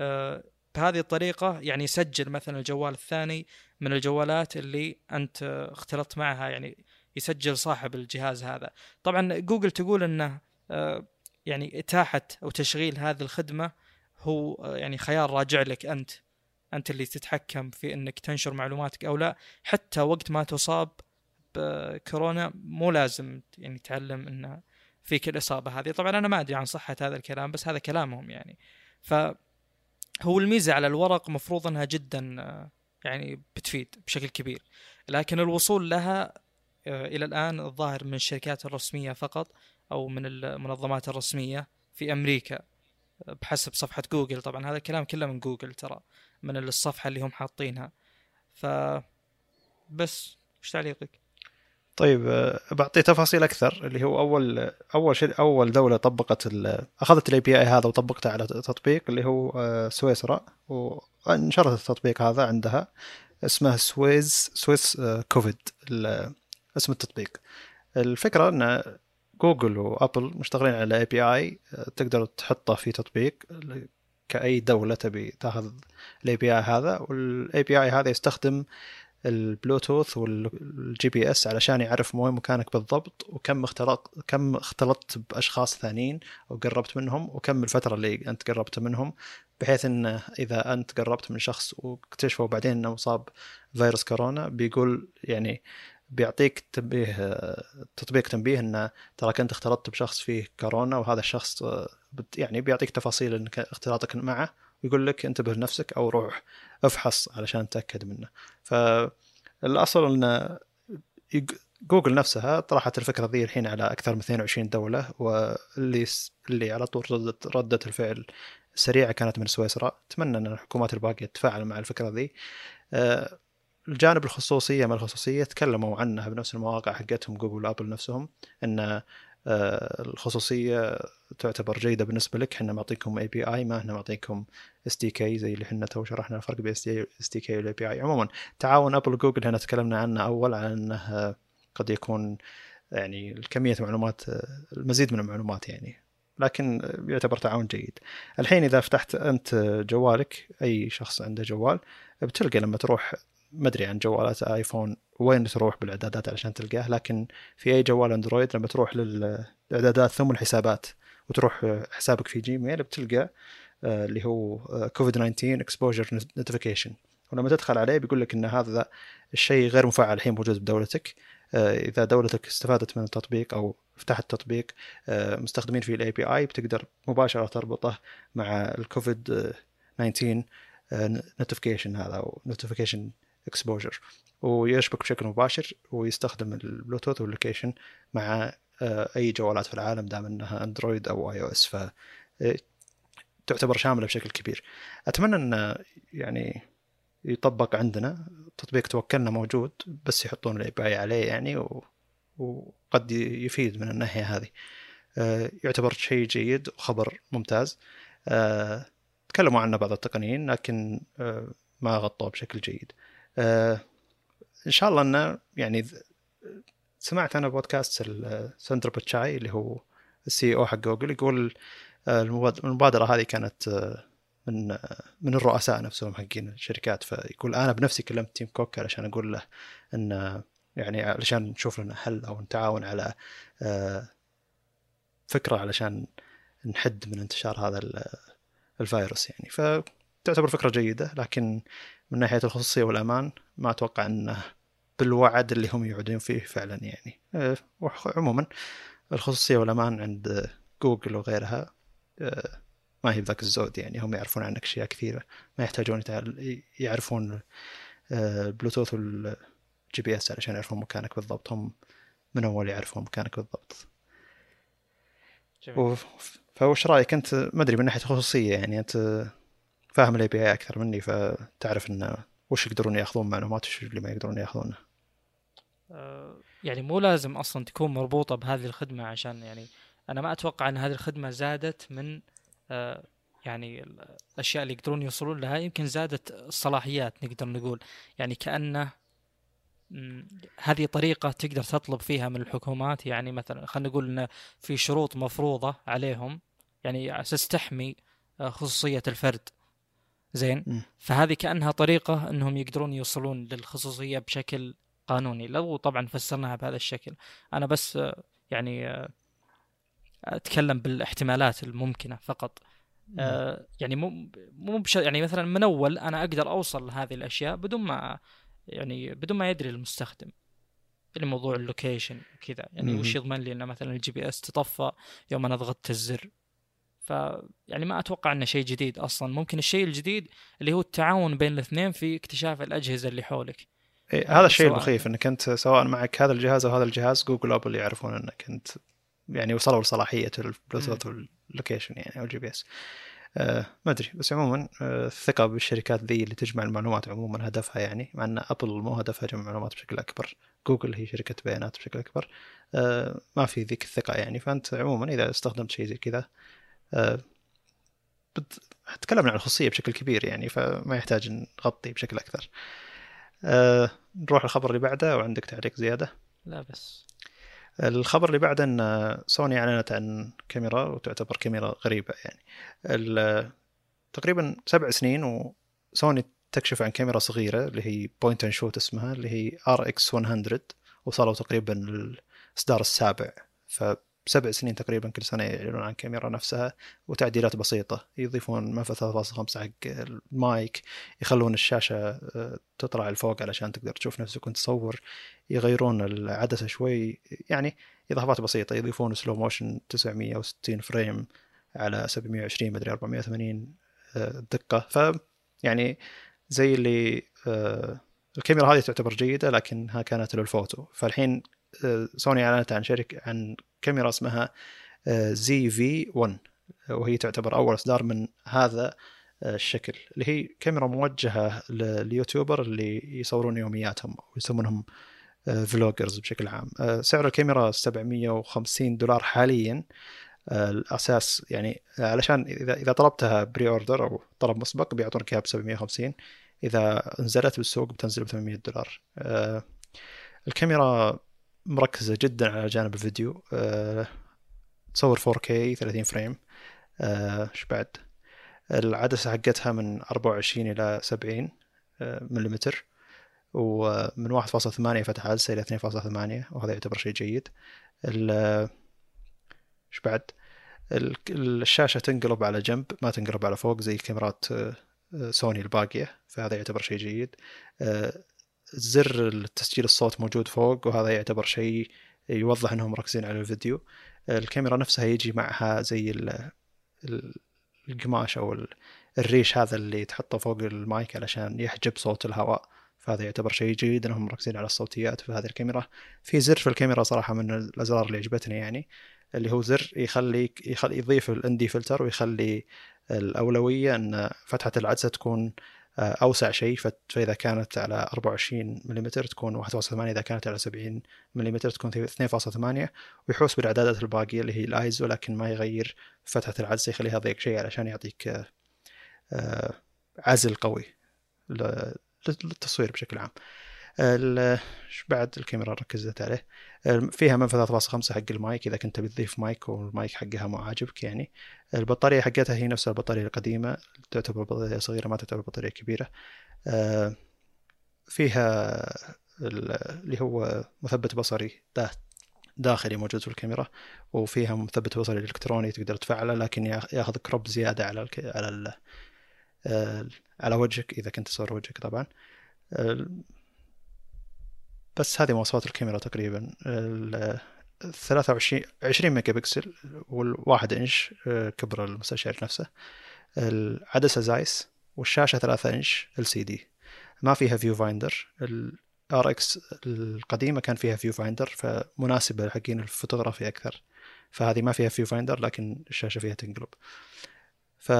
آه، بهذه الطريقة يعني يسجل مثلا الجوال الثاني من الجوالات اللي أنت آه، اختلطت معها يعني يسجل صاحب الجهاز هذا. طبعا جوجل تقول أنه آه، يعني إتاحة أو تشغيل هذه الخدمة هو آه، يعني خيار راجع لك أنت. أنت اللي تتحكم في أنك تنشر معلوماتك أو لا. حتى وقت ما تصاب بكورونا مو لازم يعني تعلم أن فيك الإصابة هذه. طبعا أنا ما أدري عن صحة هذا الكلام بس هذا كلامهم يعني. ف هو الميزة على الورق مفروض أنها جدا يعني بتفيد بشكل كبير. لكن الوصول لها آه، إلى الآن الظاهر من الشركات الرسمية فقط أو من المنظمات الرسمية في أمريكا آه، بحسب صفحة جوجل. طبعا هذا الكلام كله من جوجل ترى. من الصفحة اللي هم حاطينها ف بس إيش تعليقك؟ طيب آه، بعطي تفاصيل أكثر اللي هو أول أول شيء أول دولة طبقت أخذت ال API هذا وطبقته على تطبيق اللي هو آه، سويسرا وانشرت التطبيق هذا عندها اسمه Swiss Swiss آه، كوفيد اسم التطبيق الفكرة إن جوجل وأبل مشتغلين على API تقدر تحطه في تطبيق كأي دولة تبي تأخذ ال API هذا وال API هذا يستخدم البلوتوث وال GPS علشان يعرف وين مكانك بالضبط وكم اختلط كم اختلطت بأشخاص ثانيين أو قربت منهم وكم الفترة اللي أنت قربت منهم بحيث إن إذا أنت قربت من شخص واكتشفوا بعدين إنه مصاب فيروس كورونا بيقول يعني بيعطيك تنبيه تطبيق تنبيه انه تراك أنت اختلطت بشخص فيه كورونا وهذا الشخص يعني بيعطيك تفاصيل إنك اختلاطك معه ويقول لك انتبه لنفسك أو روح افحص علشان تتاكد منه. فالأصل إن جوجل نفسها طرحت الفكرة ذي الحين على أكثر من 22 دولة واللي اللي على طول ردت رده الفعل سريعة كانت من سويسرا. أتمنى إن الحكومات الباقية تتفاعل مع الفكرة ذي. آه، الجانب الخصوصية ما الخصوصية تكلموا عنها بنفس المواقع حقتهم جوجل وابل نفسهم إن آه، الخصوصية تعتبر جيدة بالنسبة لك. إحنا معطيكم API ما إحنا معطيكم SDK زي اللي إحنا تو شرحنا الفرق بين SDK وال API عموما تعاون ابل وجوجل هنا تكلمنا عنه أول عن إنه قد يكون يعني كميه معلومات المزيد من المعلومات يعني لكن يعتبر تعاون جيد. الحين إذا فتحت أنت جوالك أي شخص عنده جوال بتلقى لما تروح ما أدري عن جوالات آيفون وين تروح بالإعدادات علشان تلقاه لكن في أي جوال أندرويد لما تروح للإعدادات ثم الحسابات وتروح حسابك في جيميل بتلقى آه، اللي هو كوفيد 19 exposure notification ولما تدخل عليه بيقول لك إن هذا الشيء غير مفعل الحين موجود بدولتك. آه، إذا دولتك استفادت من التطبيق أو فتحت تطبيق آه، مستخدمين فيه ال API بتقدر مباشرة تربطه مع الكوفيد 19 notification هذا أو notification exposure ويشبك بشكل مباشر ويستخدم البلوتوث وال location مع آه، أي جوالات في العالم دام إنها أندرويد أو iOS. ف تعتبر شاملة بشكل كبير. أتمنى إن يعني يطبق عندنا. تطبيق توكلنا موجود بس يحطون ال API عليه يعني و... وقد يفيد من الناحية هذه. آه، يعتبر شيء جيد وخبر ممتاز. آه، تكلموا عنه بعض التقنيين لكن ما غطوه بشكل جيد. إن شاء الله إنه يعني سمعت أنا بودكاست سندر بيتشاي اللي هو ال CEO حق جوجل يقول آه، المبادرة هذه كانت آه، من آه، من الرؤساء نفسهم حقين الشركات. فيقول أنا بنفسي كلمت تيم كوك علشان أقول له إن يعني علشان نشوف لنا حل أو نتعاون على فكرة علشان نحد من انتشار هذا الفيروس يعني. فتعتبر فكرة جيدة لكن من ناحية الخصوصية والأمان ما أتوقع أنه بالوعد اللي هم يوعدون فيه فعلا يعني. آه، عموما الخصوصية والأمان عند جوجل وغيرها آه، ما هي بذاك الزود يعني. هم يعرفون عنك أشياء كثيرة ما يحتاجون يعرفون البلوتوث وال GPS علشان يعرفون مكانك بالضبط. هم من أول يعرفون مكانك بالضبط. جميل. فوش رأيك أنت؟ ما أدري من ناحية الخصوصية يعني أنت فاهم ال API أكثر مني فتعرف إنه وش يقدرون يأخذون معلومات وش اللي ما يقدرون يأخذونه. أه يعني مو لازم أصلا تكون مربوطة بهذه الخدمة عشان يعني أنا ما أتوقع إن هذه الخدمة زادت من أه يعني الأشياء اللي يقدرون يوصلون لها يمكن زادت الصلاحيات نقدر نقول. يعني كأنه هذه طريقة تقدر تطلب فيها من الحكومات. يعني مثلا خلينا نقول إن في شروط مفروضة عليهم يعني على أساس تحمي آه، خصوصية الفرد. زين؟ م. فهذه كأنها طريقة أنهم يقدرون يوصلون للخصوصية بشكل قانوني لو طبعا فسرناها بهذا الشكل. أنا بس يعني أتكلم بالاحتمالات الممكنة فقط. آه يعني مو مو بش يعني مثلا من أول أنا أقدر أوصل لهذه الأشياء بدون ما يعني بدون ما يدري المستخدم. اللي موضوع ال location وكذا. يعني وش يضمن لي انه مثلا ال GPS تطفى يوم أنا ضغطت الزر؟ ف يعني ما أتوقع إنه شيء جديد أصلا. ممكن الشيء الجديد اللي هو التعاون بين الاثنين في اكتشاف الأجهزة اللي حولك. إيه هذا الشيء المخيف إنك أنت سواء معك هذا الجهاز أو هذا الجهاز جوجل أبل يعرفون إنك أنت يعني وصلوا لصلاحية البلوتوث وال location يعني أو ال GPS آه ما أدري. بس عموما آه الثقة بالشركات ذي اللي تجمع المعلومات عموما هدفها يعني مع إن ابل مو هدفها جمع معلومات بشكل أكبر. جوجل هي شركة بيانات بشكل أكبر. آه ما في ذيك الثقة يعني. فأنت عموما إذا استخدمت شيء زي كذا تكلمنا عن الخصوصيه بشكل كبير يعني فما يحتاج نغطي بشكل أكثر. أه نروح الخبر اللي بعده وعندك تعليق زيادة. لا بس. الخبر اللي بعده إن سوني أعلنت عن كاميرا وتعتبر كاميرا غريبة يعني. تقريبا سبع سنين وسوني تكشف عن كاميرا صغيرة اللي هي point and shoot اسمها اللي هي RX 100 وصلوا تقريبا الإصدار السابع. ف سبع سنين تقريبا كل سنة يعلنون عن كاميرا نفسها وتعديلات بسيطة. يضيفون منفذ 3.5 حق المايك يخلون الشاشة آه، تطلع لفوق علشان تقدر تشوف نفسك وانت تصور. يغيرون العدسة شوي يعني إضافات بسيطة يضيفون slow motion 960 frame على 720 مدري 480 آه، دقة. ف يعني زي اللي آه، الكاميرا هذه تعتبر جيدة لكنها كانت للفوتو. فالحين سوني أعلنت عن شركة عن كاميرا اسمها ZV 1 وهي تعتبر أول إصدار من هذا آه، الشكل اللي هي كاميرا موجهة لل YouTuber اللي يصورون يومياتهم ويسمونهم vloggers بشكل عام. آه، سعر الكاميرا 750 دولار حاليا آه، الأساس يعني علشان إذا إذا طلبتها pre-order أو طلب مسبق بيعطونك إياها ب 750 إذا نزلت بالسوق بتنزل ب 800 دولار الكاميرا مركزة جدا على جانب الفيديو. أه تصور 4K 30 فريم. إيش أه بعد؟ العدسة حقتها من 24 إلى 70 أه ملم ومن 1.8 فتح عدسة إلى 2.8 وهذا يعتبر شيء جيد. إيش بعد؟ الشاشة تنقلب على جنب ما تنقلب على فوق زي كاميرات سوني الباقية. فهذا يعتبر شيء جيد. زر التسجيل الصوت موجود فوق وهذا يعتبر شيء يوضح إنهم مركزين على الفيديو. الكاميرا نفسها يجي معها زي القماش أو الريش هذا اللي تحطه فوق المايك علشان يحجب صوت الهواء. فهذا يعتبر شيء جيد إنهم مركزين على الصوتيات في هذه الكاميرا. في زر في الكاميرا صراحة من الأزرار اللي عجبتني يعني اللي هو زر يخليك يخلي يضيف الأندي فلتر ويخلي الأولوية إن فتحة العدسة تكون أوسع شيء. فإذا كانت على 24 ملم تكون 1.8 إذا كانت على 70 ملم تكون 2.8 ويحوس بالاعدادات الباقية اللي هي الايزو لكن ما يغير فتحة العدسه يخليها أضيق شيء علشان يعطيك آه، آه، عزل قوي للتصوير بشكل عام. بعد الكاميرا ركزت عليه؟ فيها منفذ 3.5 حق المايك. إذا كنت بتضيف مايك والمايك حقها مو عاجبك يعني. البطارية حقتها هي نفس البطارية القديمة تعتبر بطارية صغيرة ما تعتبر بطارية كبيرة. فيها اللي هو مثبت بصري داخلي موجود في الكاميرا وفيها مثبت بصري إلكتروني تقدر تفعله لكن ياخذ crop زيادة على على على وجهك إذا كنت تصور وجهك طبعا. بس هذه مواصفات الكاميرا تقريبا ال 23 20 ميجا بكسل والواحد إنش آه، كبر المستشعر نفسه. العدسة زايس والشاشة 3 inch LCD. ما فيها viewfinder ال RX القديمة كان فيها viewfinder فمناسبة حقين الفوتوغرافي أكثر. فهذه ما فيها viewfinder لكن الشاشة فيها تنقلب. ف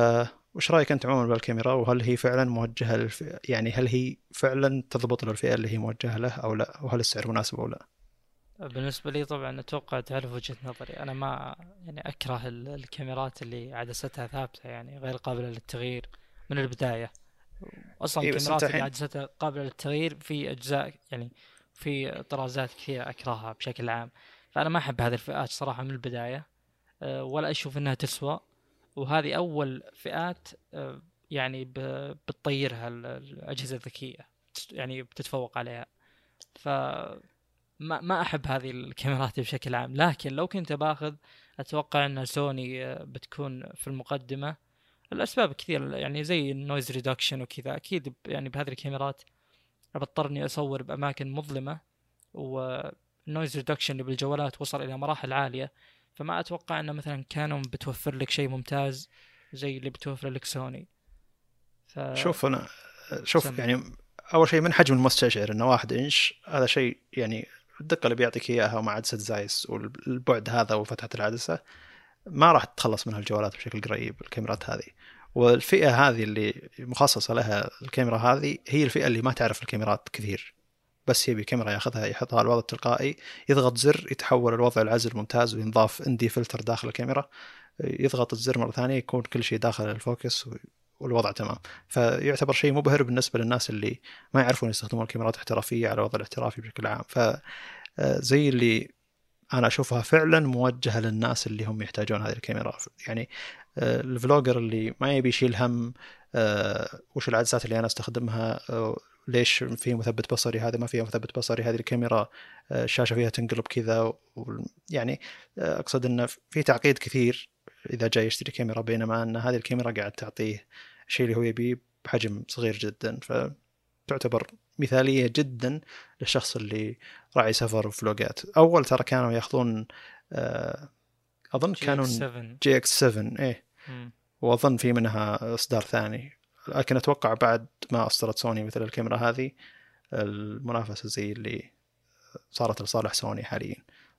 وش رأيك أنت عموما بالكاميرا؟ وهل هي فعلا موجهة للف... يعني هل هي فعلا تضبط للفئه اللي هي موجهة له أو لا؟ وهل السعر مناسب أو لا؟ بالنسبة لي طبعا أتوقع تعرف وجهة نظري. أنا ما يعني أكره الكاميرات اللي عدستها ثابتة يعني غير قابلة للتغيير من البداية. أصلا إيه الكاميرات اللي عدستها قابلة للتغيير في أجزاء يعني في طرازات كثيرة أكرهها بشكل عام. فأنا ما أحب هذه الفئات صراحة من البداية أه، ولا أشوف إنها تسوى. وهذه أول فئات آه، يعني بتطيرها الأجهزة الذكية يعني بتتفوق عليها. ف ما ما أحب هذه الكاميرات بشكل عام. لكن لو كنت باخذ أتوقع أن سوني آه، بتكون في المقدمة. الأسباب كثير يعني زي ال noise reduction وكذا أكيد يعني بهذه الكاميرات بضطر اني أصور بأماكن مظلمة وال noise reduction اللي بالجوالات وصل إلى مراحل عالية. فما أتوقع إنه مثلا كانون بتوفر لك شيء ممتاز زي اللي بتوفر لك سوني. ف... شوف أنا شوف سم. يعني أول شيء من حجم المستشعر إنه واحد إنش هذا شيء يعني الدقة اللي بيعطيك إياها مع عدسة زايس والبعد هذا وفتحة العدسة ما راح تتخلص منها الجوالات بشكل قريب الكاميرات هذه. والفئة هذه اللي مخصصة لها الكاميرا هذه هي الفئة اللي ما تعرف الكاميرات كثير. بس يبي كاميرا ياخذها يحطها على الوضع التلقائي يضغط زر يتحول الوضع العزل ممتاز وينضاف ND filter داخل الكاميرا. يضغط الزر مرة ثانية يكون كل شيء داخل ال focus والوضع تمام. فيعتبر شيء مبهر بالنسبة للناس اللي ما يعرفون يستخدمون الكاميرات احترافية على الوضع الاحترافي بشكل عام. ف آه، اللي أنا أشوفها فعلا موجهة للناس اللي هم يحتاجون هذه الكاميرا. يعني آه، الفلوجر اللي ما يبي يشيل هم آه، وش العدسات اللي أنا أستخدمها ليش في مثبت بصري؟ هذا ما فيها مثبت بصري هذه الكاميرا آه، الشاشه فيها تنقلب كذا يعني آه، أقصد انه في تعقيد كثير إذا جاي يشتري كاميرا بينما إن هذه الكاميرا قاعد تعطيه الشيء اللي هو يبيه بحجم صغير جدا. فتعتبر مثالية جدا للشخص اللي راعي سفر و vlogات أول ترى كانوا يأخذون آه، أظن كانوا G X 7 إيه. وأظن في منها إصدار ثاني. لكن أتوقع بعد ما أصدرت سوني مثل الكاميرا هذه المنافسة زي اللي صارت لصالح سوني حاليا.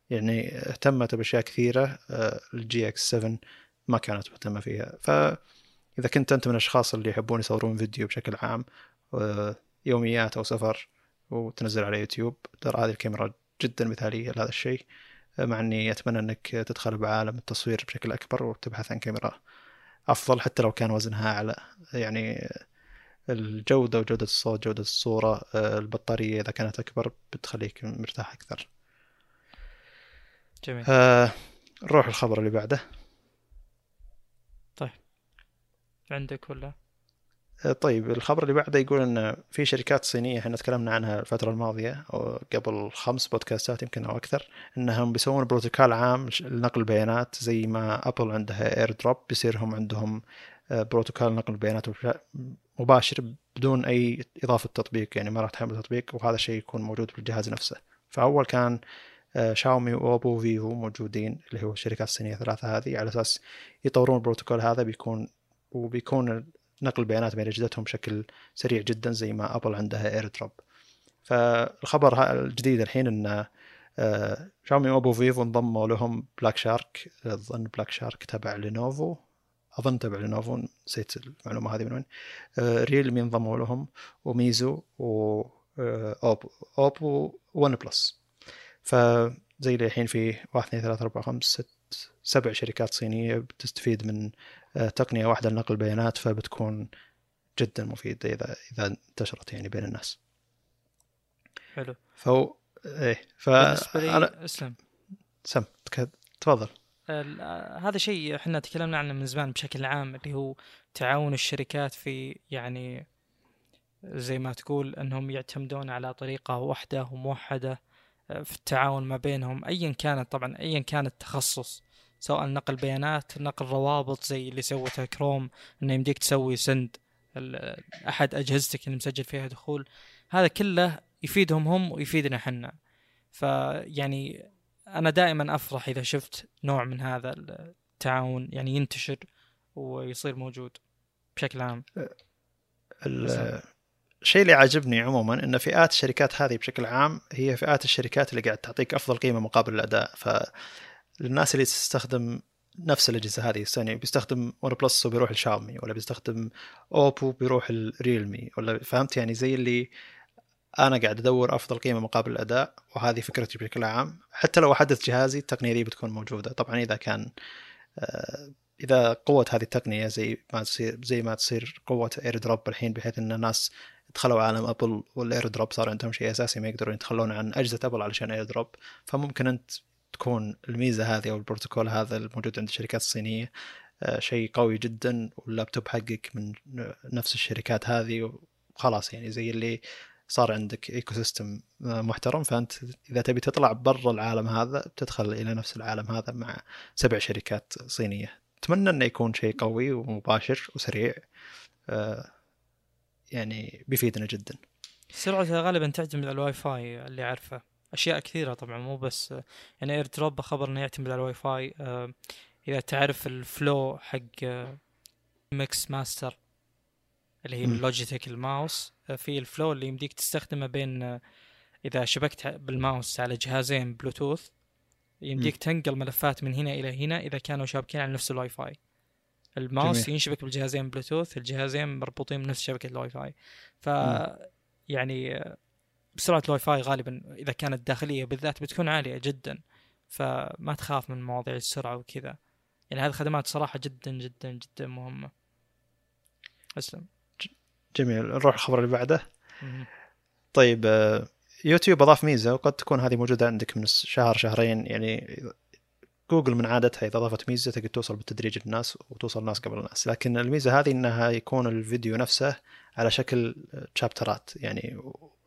يعني اهتمت بأشياء كثيرة ال G X 7 ما كانت مهتمة فيها. فإذا كنت أنت من الأشخاص اللي يحبون يصورون فيديو بشكل عام آه، يوميات أو سفر وتنزل على يوتيوب ترى هذه الكاميرا جدا مثالية لهذا الشيء. مع إني أتمنى إنك تدخل بعالم التصوير بشكل أكبر وتبحث عن كاميرا أفضل حتى لو كان وزنها أعلى. يعني الجودة وجودة الصوت جودة الصورة آه، البطارية إذا كانت أكبر بتخليك مرتاح أكثر. جميل. آه نروح الخبر اللي بعده. طيب. عندك ولا؟ طيب الخبر اللي بعده يقول إن في شركات صينية إحنا تكلمنا عنها الفترة الماضية أو قبل خمس بودكاستات يمكن أو أكثر إنهم بيسوون بروتوكول عام لنقل البيانات زي ما Apple عندها AirDrop بيصير هم عندهم آه، بروتوكول نقل البيانات مباشر بدون أي إضافة تطبيق يعني ما راح تحمل تطبيق وهذا الشيء يكون موجود بالجهاز نفسه. فأول كان آه، Xiaomi و Oppo و Vivo موجودين اللي هو الشركات الصينية الثلاثة هذه على أساس يطورون البروتوكول هذا بيكون وبيكون نقل البيانات بين اجهزتهم بشكل سريع جدا زي ما Apple عندها AirDrop فالخبر الجديد الحين إن آه، Xiaomi Oppo Vivo انضموا لهم Black Shark أظن Black Shark تبع Lenovo أظن تبع Lenovo نسيت المعلومة هذه من وين. آه، Realme انضموا لهم و Meizu و Oppo Oppo OnePlus فزي اللي الحين في واحد اثنين ثلاثة أربعة خمس ست سبع شركات صينية بتستفيد من آه، تقنية واحدة لنقل البيانات فبتكون جدا مفيدة إذا إذا انتشرت يعني بين الناس. حلو. فهو إيه ف أنا... اسلم. سم تفضل. هذا شيء إحنا تكلمنا عنه من زمان بشكل عام اللي هو تعاون الشركات في يعني زي ما تقول إنهم يعتمدون على طريقة واحدة وموحدة آه، في التعاون ما بينهم ايا كانت طبعا ايا كان التخصص. سواء نقل بيانات نقل روابط زي اللي سوته كروم إنه يمديك تسوي سند أحد أجهزتك اللي مسجل فيها دخول. هذا كله يفيدهم هم ويفيدنا إحنا. فيعني أنا دائما أفرح إذا شفت نوع من هذا التعاون يعني ينتشر ويصير موجود بشكل عام. الشيء اللي عاجبني عموما إن فئات الشركات هذه بشكل عام هي فئات الشركات اللي قاعد تعطيك أفضل قيمة مقابل الأداء. ف للناس اللي تستخدم نفس الأجهزة هذه الثانية بيستخدم ون بلس وبيروح لشاومي ولا بيستخدم اوبو بيروح الريلمي ولا فهمت؟ يعني زي اللي أنا قاعد أدور أفضل قيمة مقابل الأداء وهذه فكرتي بشكل عام. حتى لو أحدث جهازي التقنية دي بتكون موجودة. طبعا إذا كان آه، إذا قوة هذه التقنية زي ما تصير زي ما تصير قوة AirDrop الحين بحيث إن الناس دخلوا عالم Apple وال AirDrop صار عندهم شيء أساسي ما يقدرون يتخلون عن أجهزة Apple علشان AirDrop فممكن أنت تكون الميزة هذه أو البروتوكول هذا الموجود عند الشركات الصينية آه، شيء قوي جدا واللابتوب حقك من نفس الشركات هذه وخلاص يعني زي اللي صار عندك ecosystem آه، محترم. فأنت إذا تبي تطلع برا العالم هذا بتدخل إلى نفس العالم هذا مع سبع شركات صينية. أتمنى إنه يكون شيء قوي ومباشر وسريع آه، يعني بيفيدنا جدا. سرعته غالبا تعتمد على الواي فاي اللي أعرفه. أشياء كثيرة طبعا مو بس يعني AirDrop خبري إنه يعتمد على الواي فاي آه، إذا تعرف ال Flow حق MX Master اللي هي Logitech الماوس آه، في ال Flow اللي يمديك تستخدمه بين آه، إذا شبكت بالماوس على جهازين بلوتوث يمديك تنقل ملفات من هنا إلى هنا إذا كانوا شابكين على نفس الواي فاي الماوس جميل. ينشبك بالجهازين بلوتوث الجهازين مربوطين بنفس شبكة الواي فاي ف يعني بسرعة الواي فاي غالبا إذا كانت داخلية بالذات بتكون عالية جدا فما تخاف من مواضيع السرعة وكذا. يعني هذه الخدمات صراحة جدا جدا جدا مهمة. أسلم. جميل. نروح الخبر اللي بعده. طيب آه، يوتيوب أضاف ميزة وقد تكون هذه موجودة عندك من شهر شهرين. يعني جوجل من عادتها إذا ضافت ميزة تقدر توصل بالتدريج للناس وتوصل الناس قبل الناس. لكن الميزة هذه إنها يكون الفيديو نفسه على شكل chapter ات يعني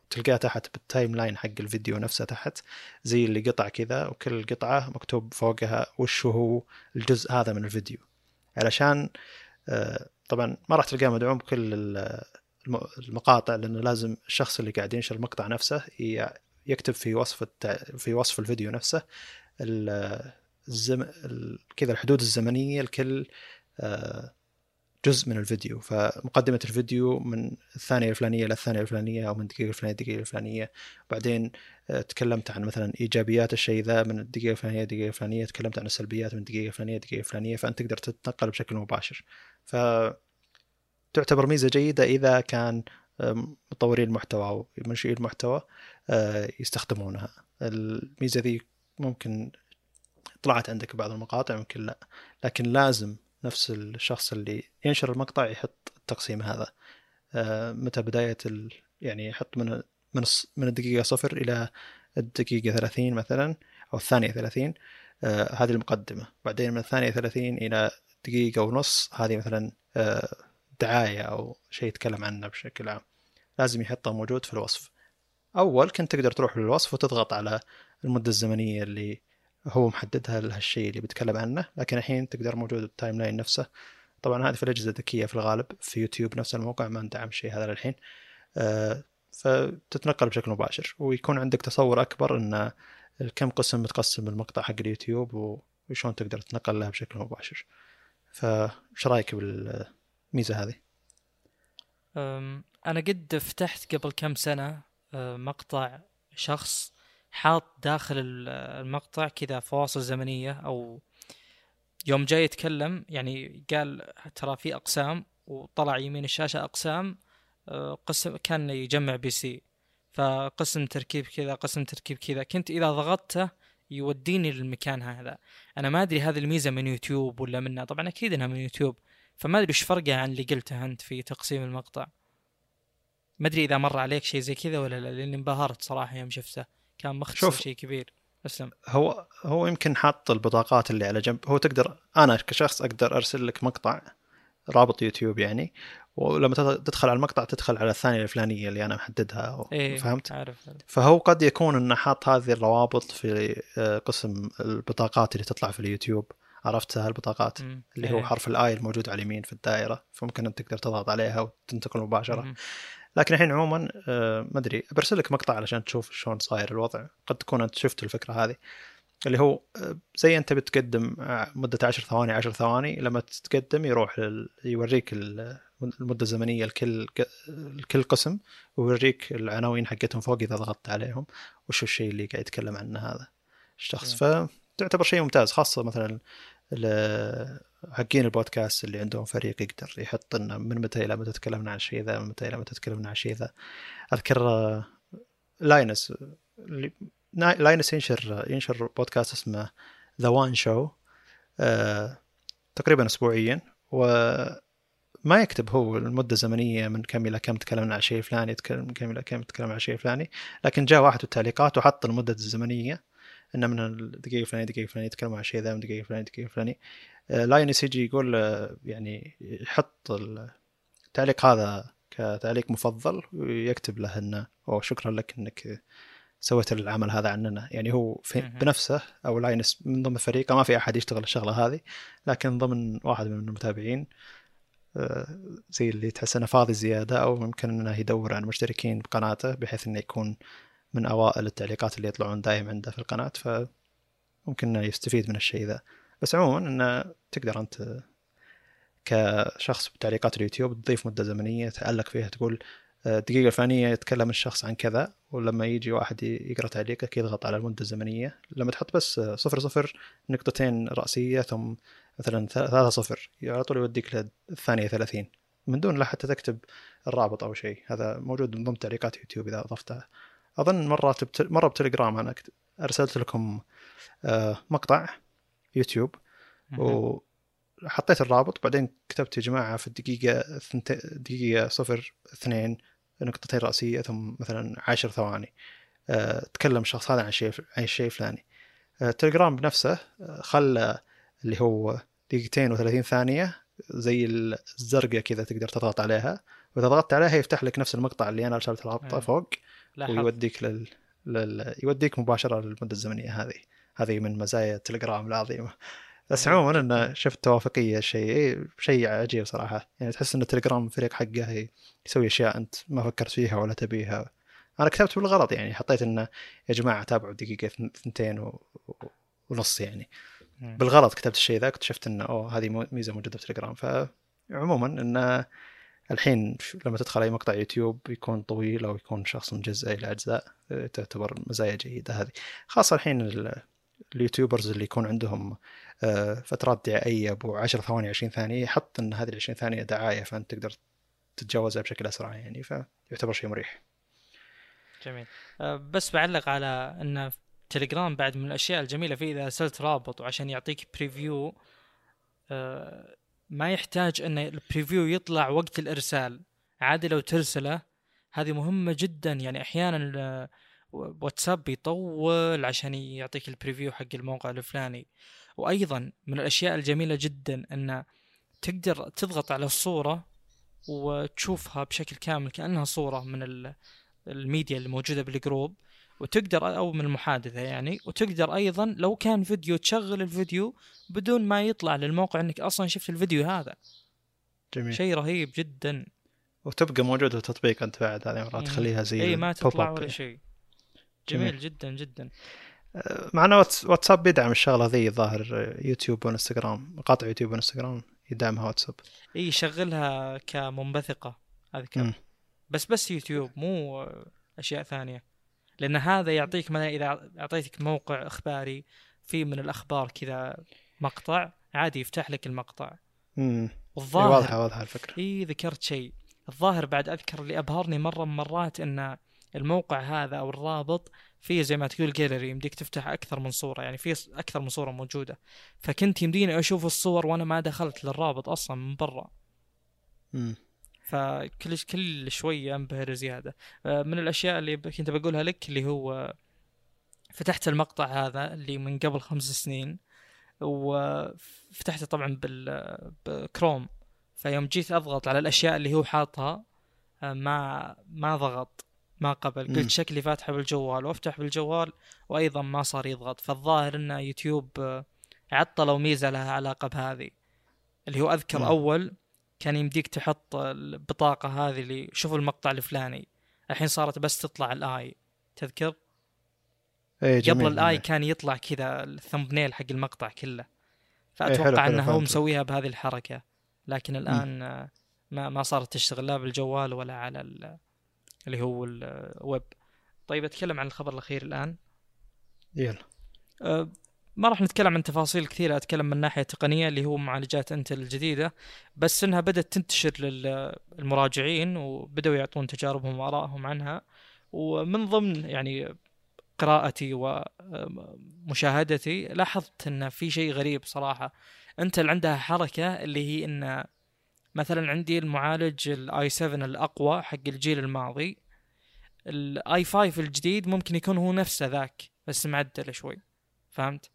تلقاه تحت بال timeline حق الفيديو نفسه تحت زي اللي قطع كذا وكل قطعة مكتوب فوقها وش هو الجزء هذا من الفيديو. علشان آه، طبعا ما راح تلقاه مدعوم بكل المقاطع لأنه لازم الشخص اللي قاعد ينشر المقطع نفسه يكتب في وصف التع... في وصف الفيديو نفسه الزم... كذا الحدود الزمنية لكل آه، جزء من الفيديو فمقدمة الفيديو من الثانية الفلانية إلى الثانية الفلانية أو من الدقيقة الفلانية الدقيقة الفلانية. بعدين آه، تكلمت عن مثلا إيجابيات الشيء ذا من الدقيقة الفلانية الدقيقة الفلانية تكلمت عن السلبيات من الدقيقة الفلانية الدقيقة الفلانية فأنت تقدر تتنقل بشكل مباشر. ف تعتبر ميزة جيدة إذا كان مطورين المحتوى أو منشئي المحتوى آه، يستخدمونها. الميزة ذي ممكن طلعت عندك بعض المقاطع ممكن لا. لكن لازم نفس الشخص اللي ينشر المقطع يحط التقسيم هذا. آه، متى بداية ال... يعني يحط من من من الدقيقة صفر إلى الدقيقة ثلاثين مثلا أو الثانية ثلاثين آه هذه المقدمة. بعدين من الثانية ثلاثين إلى دقيقة ونص هذه مثلا آه دعاية أو شيء يتكلم عنه بشكل عام. لازم يحطه موجود في الوصف. أول كنت تقدر تروح للوصف وتضغط على المدة الزمنية اللي هو محددها لهالشيء اللي بيتكلم عنه لكن الحين تقدر موجود ال timeline نفسه. طبعا هذه في الأجهزة الذكية في الغالب في يوتيوب نفس الموقع ما تدعم الشيء هذا للحين. أه فتتنقل بشكل مباشر ويكون عندك تصور أكبر أن كم قسم متقسم المقطع حق اليوتيوب وشون تقدر تتنقل له بشكل مباشر. فايش رأيك بالميزة هذه؟ أنا قد فتحت قبل كم سنة أه، مقطع شخص حاط داخل المقطع كذا فواصل زمنية أو يوم جاي يتكلم يعني قال ترى في أقسام وطلع يمين الشاشة أقسام آه، قسم كان يجمع PC. فقسم تركيب كذا قسم تركيب كذا. كنت إذا ضغطته يوديني للمكان هذا. أنا ما أدري هذه الميزة من يوتيوب ولا منها. طبعا أكيد إنها من يوتيوب فما أدري إيش فرقها عن اللي قلته أنت في تقسيم المقطع. ما أدري إذا مر عليك شيء زي كذا ولا لا لأني انبهرت صراحة يوم شفته. كان مختصر شيء كبير. أسلم. هو هو يمكن حاط البطاقات اللي على جنب. هو تقدر أنا كشخص أقدر أرسل لك مقطع رابط يوتيوب يعني ولما تدخل على المقطع تدخل على الثانية الفلانية اللي أنا محددها إيه فهمت؟ عارف فهو قد يكون إنه حاط هذه الروابط في آه، قسم البطاقات اللي تطلع في اليوتيوب. عرفت هالبطاقات اللي هو إيه. حرف الآي الموجود على اليمين في الدائرة فممكن أنت تقدر تضغط عليها وتنتقل مباشرة. مم. لكن الحين عموما آه، ما أدري برسل لك مقطع علشان تشوف شلون صاير الوضع قد تكون أنت شفت الفكرة هذه اللي هو آه، زي أنت بتقدم آه، مدة 10 ثواني 10 ثواني لما تتقدم يروح. يوريك المدة الزمنية لكل لكل قسم ويوريك العناوين حقتهم فوق إذا ضغطت عليهم وش الشيء اللي قاعد يتكلم عنه هذا الشخص فتعتبر شيء ممتاز خاصة مثلا حقين البودكاست اللي عندهم فريق يقدر يحط لنا من متى إلى متى تكلمنا عن الشيء ذا من متى إلى متى تكلمنا عن الشيء ذا. أذكر آه، Linus Linus ينشر ينشر بودكاست اسمه The WAN Show تقريبا اسبوعيا وما يكتب هو المدة الزمنية من كم إلى كم تكلمنا عن شيء فلاني من كم إلى كم تكلمنا عن شيء فلاني لكن جاء واحد بالتعليقات وحط المدة الزمنية إنه من الدقيقه الفلانيه الدقيقه الفلانيه يتكلم عن الشيء ذا من الدقيقه الفلانيه الدقيقه الفلانيه Linus يجي يقول آه، يعني يحط التعليق هذا كتعليق مفضل ويكتب له إنه أوه شكرا لك إنك سويت العمل هذا عننا. يعني هو في بنفسه أو Linus من ضمن فريقه ما في أحد يشتغل الشغلة هذه لكن ضمن واحد من المتابعين آه، زي اللي تحس إنه فاضي زيادة أو ممكن إنه يدور عن مشتركين بقناته بحيث إنه يكون من أوائل التعليقات اللي يطلعون دايم عنده في القناة فممكن إنه يستفيد من الشيء ذا. بس عموما إنه تقدر أنت كشخص بتعليقات اليوتيوب تضيف مدة زمنية تعلق فيها تقول آه، الفلانية يتكلم الشخص عن كذا ولما يجي واحد يقرأ تعليقك يضغط على المدة الزمنية. لما تحط بس صفر صفر نقطتين رأسية ثم مثلا ثلاثة صفر على طول يوديك للثانية ثلاثين. من دون لا حتى تكتب الرابط أو شيء. هذا موجود من ضمن تعليقات يوتيوب إذا أضفتها أظن مرة مرة بتليجرام أنا أرسلت لكم آه، مقطع. يوتيوب وحطيت الرابط بعدين كتبت يا جماعة في الدقيقة دقيقة صفر اثنين نقطتين رأسية ثم مثلا عشر ثواني. أه تكلم الشخص هذا عن شيء عن الشيء الفلاني آه، تليجرام بنفسه آه، خلى اللي هو دقيقتين و30 ثانية زي الزرقاء كذا تقدر تضغط عليها. وإذا ضغطت عليها يفتح لك نفس المقطع اللي أنا أرسلت الرابطه إيه. فوق ويوديك لل... لل... يوديك مباشرة للمدة الزمنية هذه. هذه من مزايا تليجرام العظيمة. بس إيه، عموما جداً. أنا شفت توافقية شيء إيه، شيء عجيب صراحة. يعني تحس إن تليجرام الفريق حقه يسوي أشياء أنت ما فكرت فيها ولا تبيها. أنا كتبت بالغلط يعني حطيت انه يا جماعة تابعوا دقيقة ثنتين و... ونص يعني. بالغلط كتبت الشيء ذا اكتشفت انه أوه هذه ميزة موجودة في تليجرام فعموما انه الحين لما تدخل أي مقطع يوتيوب يكون طويل أو يكون شخص مجزء إلى أجزاء آه، تعتبر مزايا جيدة هذه. خاصة الحين ال- ال YouTubers اللي يكون عندهم آه، فترات دعائية ابو 10 ثواني 20 ثانية يحط إن هذه ال 20 ثانية دعاية فأنت تقدر تتجاوزها بشكل أسرع يعني فيعتبر شيء مريح. جميل. أه، بس بعلق على إن تليجرام بعد من الأشياء الجميلة فيه إذا أرسلت رابط وعشان يعطيك preview أه، ما يحتاج إن ال preview يطلع وقت الإرسال. عادي لو ترسله هذه مهمة جدا. يعني أحيانا واتساب يطول عشان يعطيك ال preview حق الموقع الفلاني. وأيضا من الأشياء الجميلة جدا أن تقدر تضغط على الصورة وتشوفها بشكل كامل كأنها صورة من ال- الميديا اللي موجودة بال group وتقدر أو من المحادثة يعني وتقدر أيضا لو كان فيديو تشغل الفيديو بدون ما يطلع للموقع إنك أصلا شفت الفيديو هذا. جميل. شيء رهيب جدا. وتبقى موجودة التطبيق أنت بعد هذه مرات. تخليها زي اي ما تطلع ولا. شيء. جميل. جميل. جدا جدا. مع إنه واتس- واتساب بيدعم الشغلة ذي الظاهر يوتيوب وإنستغرام مقاطع يوتيوب وإنستغرام يدعمها واتساب. إي شغلها كمنبثقة أذكر. مم. بس بس يوتيوب مو أشياء ثانية. لأن هذا يعطيك مثلا إذا أعطيتك موقع إخباري في من الأخبار كذا مقطع عادي يفتح لك المقطع. امم والظاهر واضحة واضحة الفكرة. إي ذكرت شيء. الظاهر بعد أذكر اللي أبهرني مرة من مرات ان الموقع هذا أو الرابط فيه زي ما تقول جاليري يمديك تفتح أكثر من صورة يعني في أكثر من صورة موجودة. فكنت يمديني أشوف الصور وأنا ما دخلت للرابط أصلا من برا. امم فكل كل شوية أنبهر زيادة. آه، من الأشياء اللي كنت بقولها لك اللي هو فتحت المقطع هذا اللي من قبل خمس سنين وفتحته طبعا بال بكروم. فيوم جيت أضغط على الأشياء اللي هو حاطها آه، ما ما ضغط. ما قبل مم. قلت شكلي فاتحه بالجوال وافتح بالجوال وأيضا ما صار يضغط فالظاهر إن يوتيوب آه، عطلوا ميزة لها علاقة بهذه اللي هو أذكر مم. أول كان يمديك تحط البطاقة هذه اللي شوفوا المقطع الفلاني الحين صارت بس تطلع الآي تذكر اي جميل قبل الآي. كان يطلع كذا ال thumbnail حق المقطع كله حلو، فأتوقع حلو، إنه هو. مسويها بهذه الحركة لكن الآن آه، ما ما صارت تشتغل لا بالجوال ولا على ال- اللي هو الويب طيب أتكلم عن الخبر الأخير الآن. يلا. أه، ما راح نتكلم عن تفاصيل كثيرة أتكلم من ناحية تقنية اللي هو معالجات إنتل الجديدة. بس إنها بدأت تنتشر للمراجعين وبدأوا يعطون تجاربهم وآرائهم عنها. ومن ضمن يعني قراءتي ومشاهدتي لاحظت إن في شيء غريب صراحة. إنتل عندها حركة اللي هي إن مثلا عندي المعالج ال i 7 الأقوى حق الجيل الماضي. ال i 5 الجديد ممكن يكون هو نفسه ذاك بس معدل شوي. فهمت؟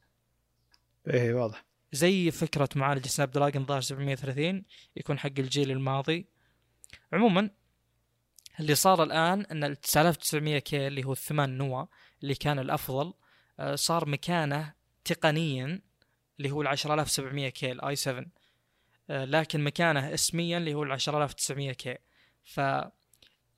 إيه واضح. زي فكرة معالج سناب دراجون ظهر 730 يكون حق الجيل الماضي. عموما اللي صار الآن أن ال 9900 K اللي هو الثمان نوى اللي كان الأفضل آه، صار مكانه تقنيا اللي هو ال 10700 K ال i 7 آه، لكن مكانه اسميا اللي هو ال 10900 K. ف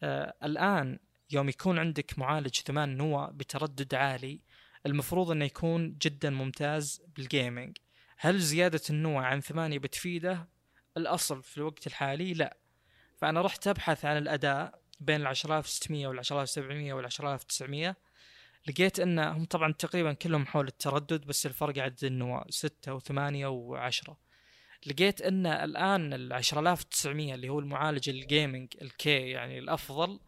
آه، الآن يوم يكون عندك معالج ثمان نوى بتردد عالي المفروض إنه يكون جدا ممتاز بال gaming هل زيادة النوى عن ثمانية بتفيده؟ الأصل في الوقت الحالي لا. فأنا رحت أبحث عن الأداء بين ال 10600 وال 10700 وال 10900 لقيت أن هم طبعا تقريبا كلهم حول التردد بس الفرق عدد النواة 6 و8 و10 لقيت أن الآن ال 10900 اللي هو المعالج ال gaming ال K يعني الأفضل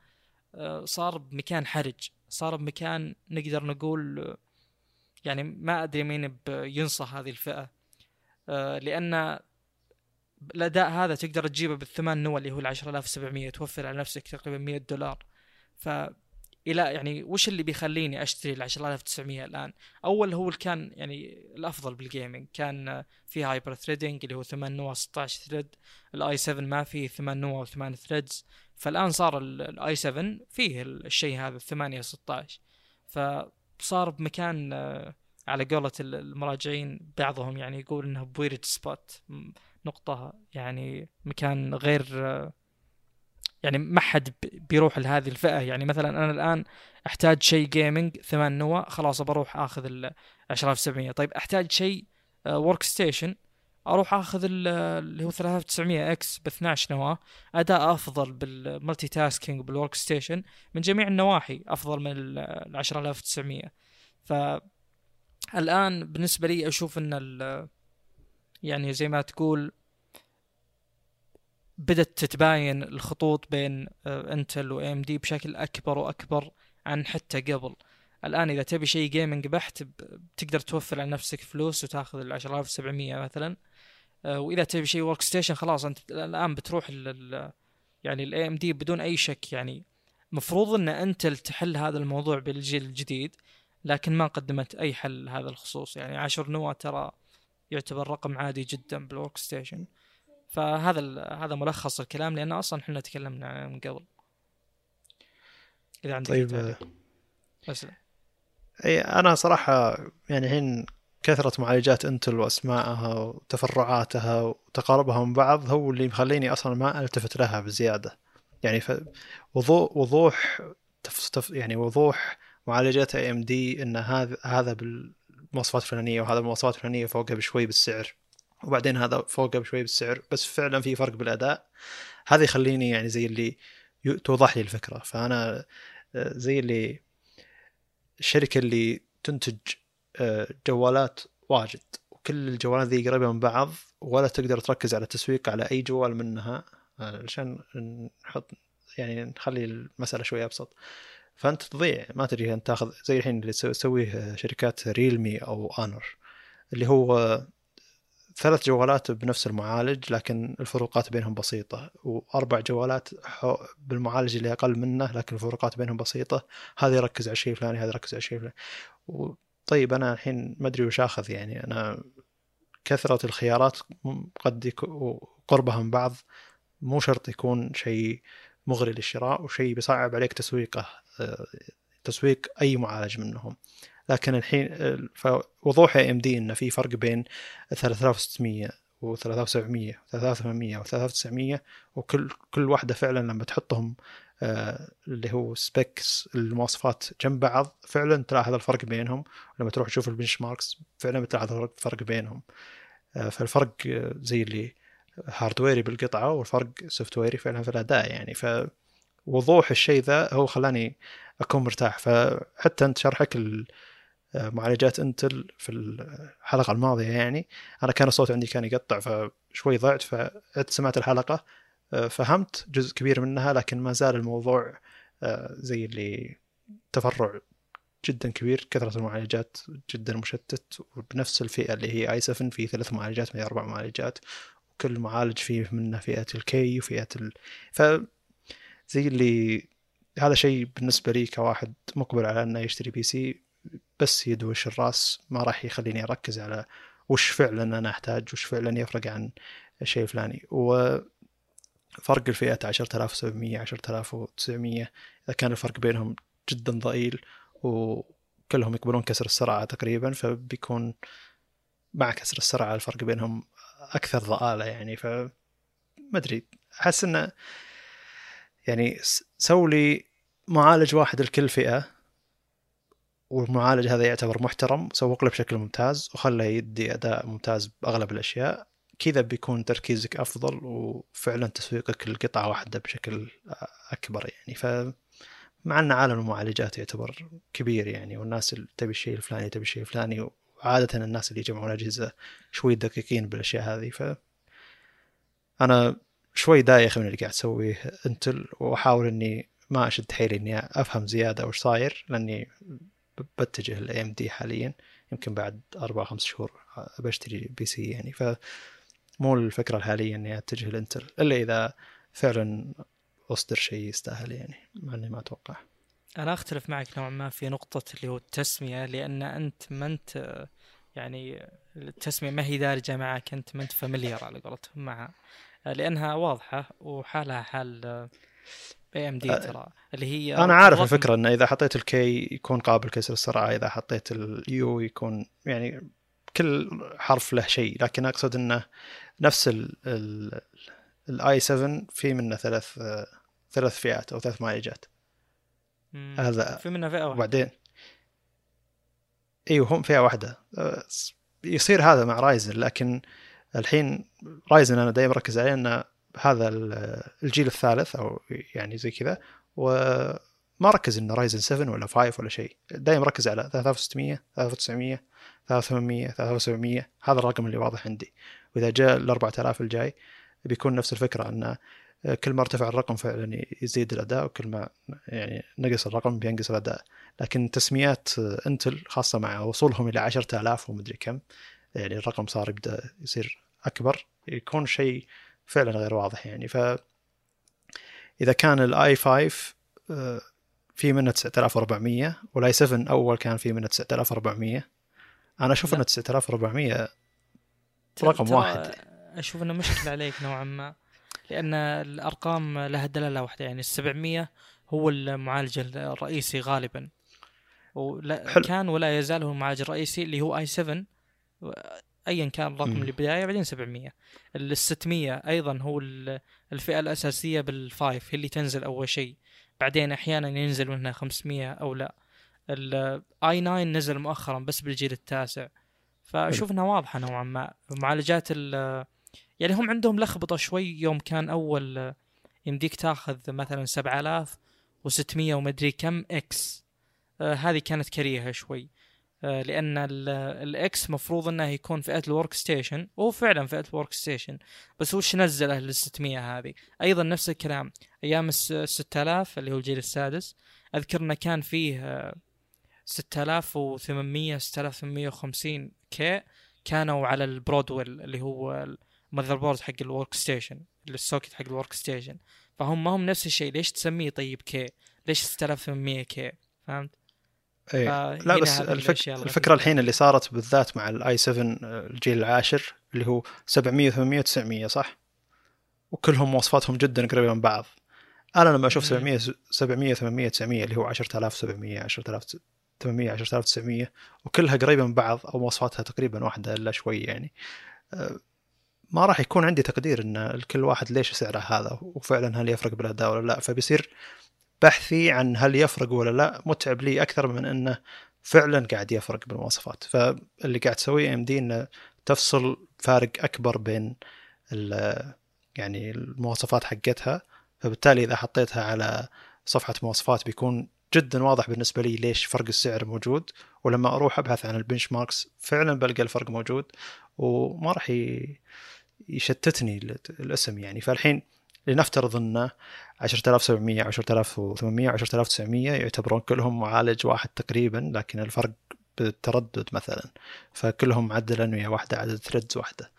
آه، صار بمكان حرج صار بمكان نقدر نقول آه، يعني ما أدري مين بينصى هذه الفئة آه، لأن الأداء هذا تقدر تجيبه بالثمان نوى اللي هو ال 10700 توفر على نفسك تقريبا 100 دولار. ف إلى يعني وش اللي بيخليني أشتري ال 10900 الآن؟ أول هو اللي كان يعني الأفضل بال gaming كان في hyper threading اللي هو 8 نوا 16 thread ال i 7 ما فيه 8 نوا و8 threads فالآن صار ال i 7 فيه الشيء هذا 8 16 فصار بمكان آه، على قولة المراجعين بعضهم يعني يقول انه ب weird spot نقطة يعني مكان غير آه، يعني ما حد بيروح لهذه الفئة. يعني مثلا أنا الآن أحتاج شيء gaming ثمان نوا خلاص بروح آخذ ال 10700 طيب أحتاج شيء workstation أروح آخذ اللي هو 3900 X ب 12 نواة. أداء أفضل بال multitasking بال workstation من جميع النواحي أفضل من ال 10900 ف الان بالنسبة لي أشوف إن يعني زي ما تقول بدت تتباين الخطوط بين انتل و AMD بشكل أكبر وأكبر عن حتى قبل. الآن إذا تبي شيء gaming بحت بتقدر توفر على نفسك فلوس وتاخذ ال 10700 مثلا. آه، وإذا تبي شيء workstation خلاص أنت الآن بتروح لل يعني ال AMD بدون أي شك يعني. مفروض إن انتل تحل هذا الموضوع بالجيل الجديد لكن ما قدمت أي حل هذا الخصوص. يعني 10 نواة ترى يعتبر رقم عادي جدا بال workstation فهذا هذا ملخص الكلام لأن أصلا إحنا تكلمنا من قبل. إذا عندك طيب بس. أي أنا صراحة يعني الحين كثرة معالجات إنتل واسمائها وتفرعاتها وتقاربها من بعض هو اللي مخليني أصلا ما ألتفت لها بزيادة. يعني ف... وضوح وضوح. تف... يعني وضوح معالجات اي ام دي إن هذا هذا بالمواصفات الفلانية وهذا بالمواصفات الفلانية فوقها بشوي بالسعر. وبعدين هذا فوقه بشوي بالسعر بس فعلا في فرق بالأداء. هذا يخليني يعني زي اللي توضح لي الفكرة. فأنا آه، زي اللي الشركة اللي تنتج آه، جوالات واجد وكل الجوالات ذي قريبة من بعض ولا تقدر تركز على التسويق على أي جوال منها. آه، عشان نحط يعني نخلي المسألة شوي أبسط. فأنت تضيع ما تدري انت تاخذ زي الحين اللي تسويه شركات ريلمي أو آنر اللي هو ثلاث جوالات بنفس المعالج لكن الفروقات بينهم بسيطة. وأربع جوالات بالمعالج اللي أقل منه لكن الفروقات بينهم بسيطة. هذا يركز على الشيء الفلاني هذا يركز على الشيء الفلاني طيب أنا الحين ما أدري وش آخذ يعني. أنا كثرة الخيارات قد قربها من بعض. مو شرط يكون شيء مغري للشراء وشيء بيصعب عليك تسويقه آه، تسويق أي معالج منهم. لكن الحين فوضوح AMD انه في فرق بين 3600 و 3700 و 3800 و 3900 وكل كل واحدة فعلا لما تحطهم آه اللي هو specs المواصفات جنب بعض فعلا تلاحظ الفرق بينهم. لما تروح تشوف ال benchmarks فعلا بتلاحظ الفرق بينهم. آه فالفرق زي اللي hardware ي بالقطعة والفرق software ي فعلا في الأداء يعني. فوضوح الشيء ذا هو خلاني أكون مرتاح. فحتى أنت شرحك معالجات انتل في الحلقة الماضية يعني. أنا كان الصوت عندي كان يقطع فشوي ضعت فسمعت الحلقة آه، فهمت جزء كبير منها لكن ما زال الموضوع آه، زي اللي تفرع جدا كبير كثرة المعالجات جدا مشتت وبنفس الفئة اللي هي اي 7 في ثلاث معالجات من أربع معالجات وكل معالج فيه منه فئة ال K وفئة ال... ف زي اللي هذا شيء بالنسبة لي كواحد مقبل على إنه يشتري PC بس يدوش الراس ما راح يخليني أركز على وش فعلا أنا أحتاج وش فعلا يفرق عن الشيء الفلاني و فرق الفئات 10700 10900 إذا كان الفرق بينهم جدا ضئيل وكلهم يقبلون كسر السرعة تقريبا فبيكون مع كسر السرعة الفرق بينهم أكثر ضآلة يعني. ف ما أدري أحس إنه يعني سوي لي معالج واحد لكل فئة والمعالج هذا يعتبر محترم سوق له بشكل ممتاز وخله يدي أداء ممتاز بأغلب الأشياء. كذا بيكون تركيزك أفضل وفعلا تسويقك لقطعه واحدة بشكل أكبر يعني. ف مع أن عالم المعالجات يعتبر كبير يعني والناس اللي تبي الشيء الفلاني تبي الشيء الفلاني وعادة الناس اللي يجمعون أجهزة شوي دقيقين بالأشياء هذه. ف أنا شوي دايخ من اللي قاعد أسويه أنتل وأحاول إني ما أشد حيلي إني أفهم زيادة وش صاير لأني بتجه لل AMD حاليا يمكن بعد أربع خمس شهور بشتري PC يعني. ف مو الفكرة الحالية إني أتجه لإنتل إلا إذا فعلا أصدر شيء يستاهل يعني مع إني ما أتوقع. أنا أختلف معك نوعا ما في نقطة اللي هو التسمية لأن أنت ما أنت يعني التسمية ما هي دارجة معك أنت ما أنت familiar على قولتهم معها. لأنها واضحة وحالها حال AMD ترى اللي هي أنا عارف الفكرة إنه إذا حطيت ال K يكون قابل كسر السرعة إذا حطيت ال U يكون يعني كل حرف له شيء لكن أقصد إنه نفس ال i7 في منه ثلاث ثلاث فئات أو ثلاث معالجات هذا في منها فئة واحدة. وبعدين إيوه هم فئة واحدة. يصير هذا مع رايزن لكن الحين رايزن أنا دائما مركز عليه إنه هذا الجيل الثالث أو يعني زي كذا وما ركز إنه رايزن 7 ولا 5 ولا شيء. دائما مركز على 3600 3900 3800 3700 هذا الرقم اللي واضح عندي. وإذا جاء ال 4000 الجاي بيكون نفس الفكرة انه كل ما ارتفع الرقم فعلا يزيد الأداء وكل ما يعني نقص الرقم بينقص الأداء. لكن تسميات انتل خاصة مع وصولهم إلى 10000 ومدري كم يعني الرقم صار يبدأ يصير أكبر يكون شيء فعلا غير واضح يعني. ف إذا كان ال i5 آه، في منه 9400 وال i7 أول كان في منه 9400 أنا أشوف إنه 9400 رقم واحد. أشوف إنه مشكلة عليك نوعا ما لأن الأرقام لها دلالة واحدة يعني ال 700 هو المعالج الرئيسي غالبا. ولا حلو. كان ولا يزال هو المعالج الرئيسي اللي هو اي 7 ايا كان الرقم اللي بدايه بعدين 700 ال 600 أيضا هو الفئة الأساسية بالفايف هي اللي تنزل أول شيء. بعدين أحيانا ينزل منها 500 أو لا. ال i9 نزل مؤخرا بس بالجيل التاسع. فأشوف إنها واضحة نوعا ما. معالجات ال يعني هم عندهم لخبطة شوي يوم كان أول يمديك تاخذ مثلا 7600 ومدري كم X آه هذه كانت كريهة شوي. لأن ال X مفروض إنه يكون فئة ال workstation وهو فعلا فئة ال workstation بس وش نزله لل 600 هذه؟ أيضا نفس الكلام أيام ال 6000 اللي هو الجيل السادس أذكر إنه كان فيه آه 6800 6850 K كانوا على ال Broadwell اللي هو ال motherboard حق ال workstation ال socket حق ال workstation فهم ما هم نفس الشيء ليش تسميه طيب K ليش 6800 K فهمت؟ إيه. لا بس الفك... الفكرة الحين اللي صارت بالذات مع ال i7 الجيل العاشر اللي هو 700 800 900 صح؟ وكلهم مواصفاتهم جدا قريبة من بعض. أنا لما أشوف 700 700 800 900 اللي هو 10700 10000 800 10900 وكلها قريبة من بعض أو مواصفاتها تقريبا واحدة إلا شوي يعني أه، ما راح يكون عندي تقدير إن الكل واحد ليش سعره هذا وفعلا هل يفرق بالاداء ولا لا. فبيصير بحثي عن هل يفرق ولا لا متعب لي أكثر من إنه فعلا قاعد يفرق بالمواصفات. فاللي قاعد تسويه إم دي إنه تفصل فارق أكبر بين يعني المواصفات حقتها. فبالتالي إذا حطيتها على صفحة مواصفات بيكون جدا واضح بالنسبة لي ليش فرق السعر موجود. ولما أروح أبحث عن البنش ماركس فعلا بلقى الفرق موجود وما راح يشتتني الاسم يعني. فالحين لنفترض انه 10700 10800 10900 يعتبرون كلهم معالج واحد تقريبا لكن الفرق بالتردد مثلا فكلهم معدل أنوية واحدة عدد threads واحدة.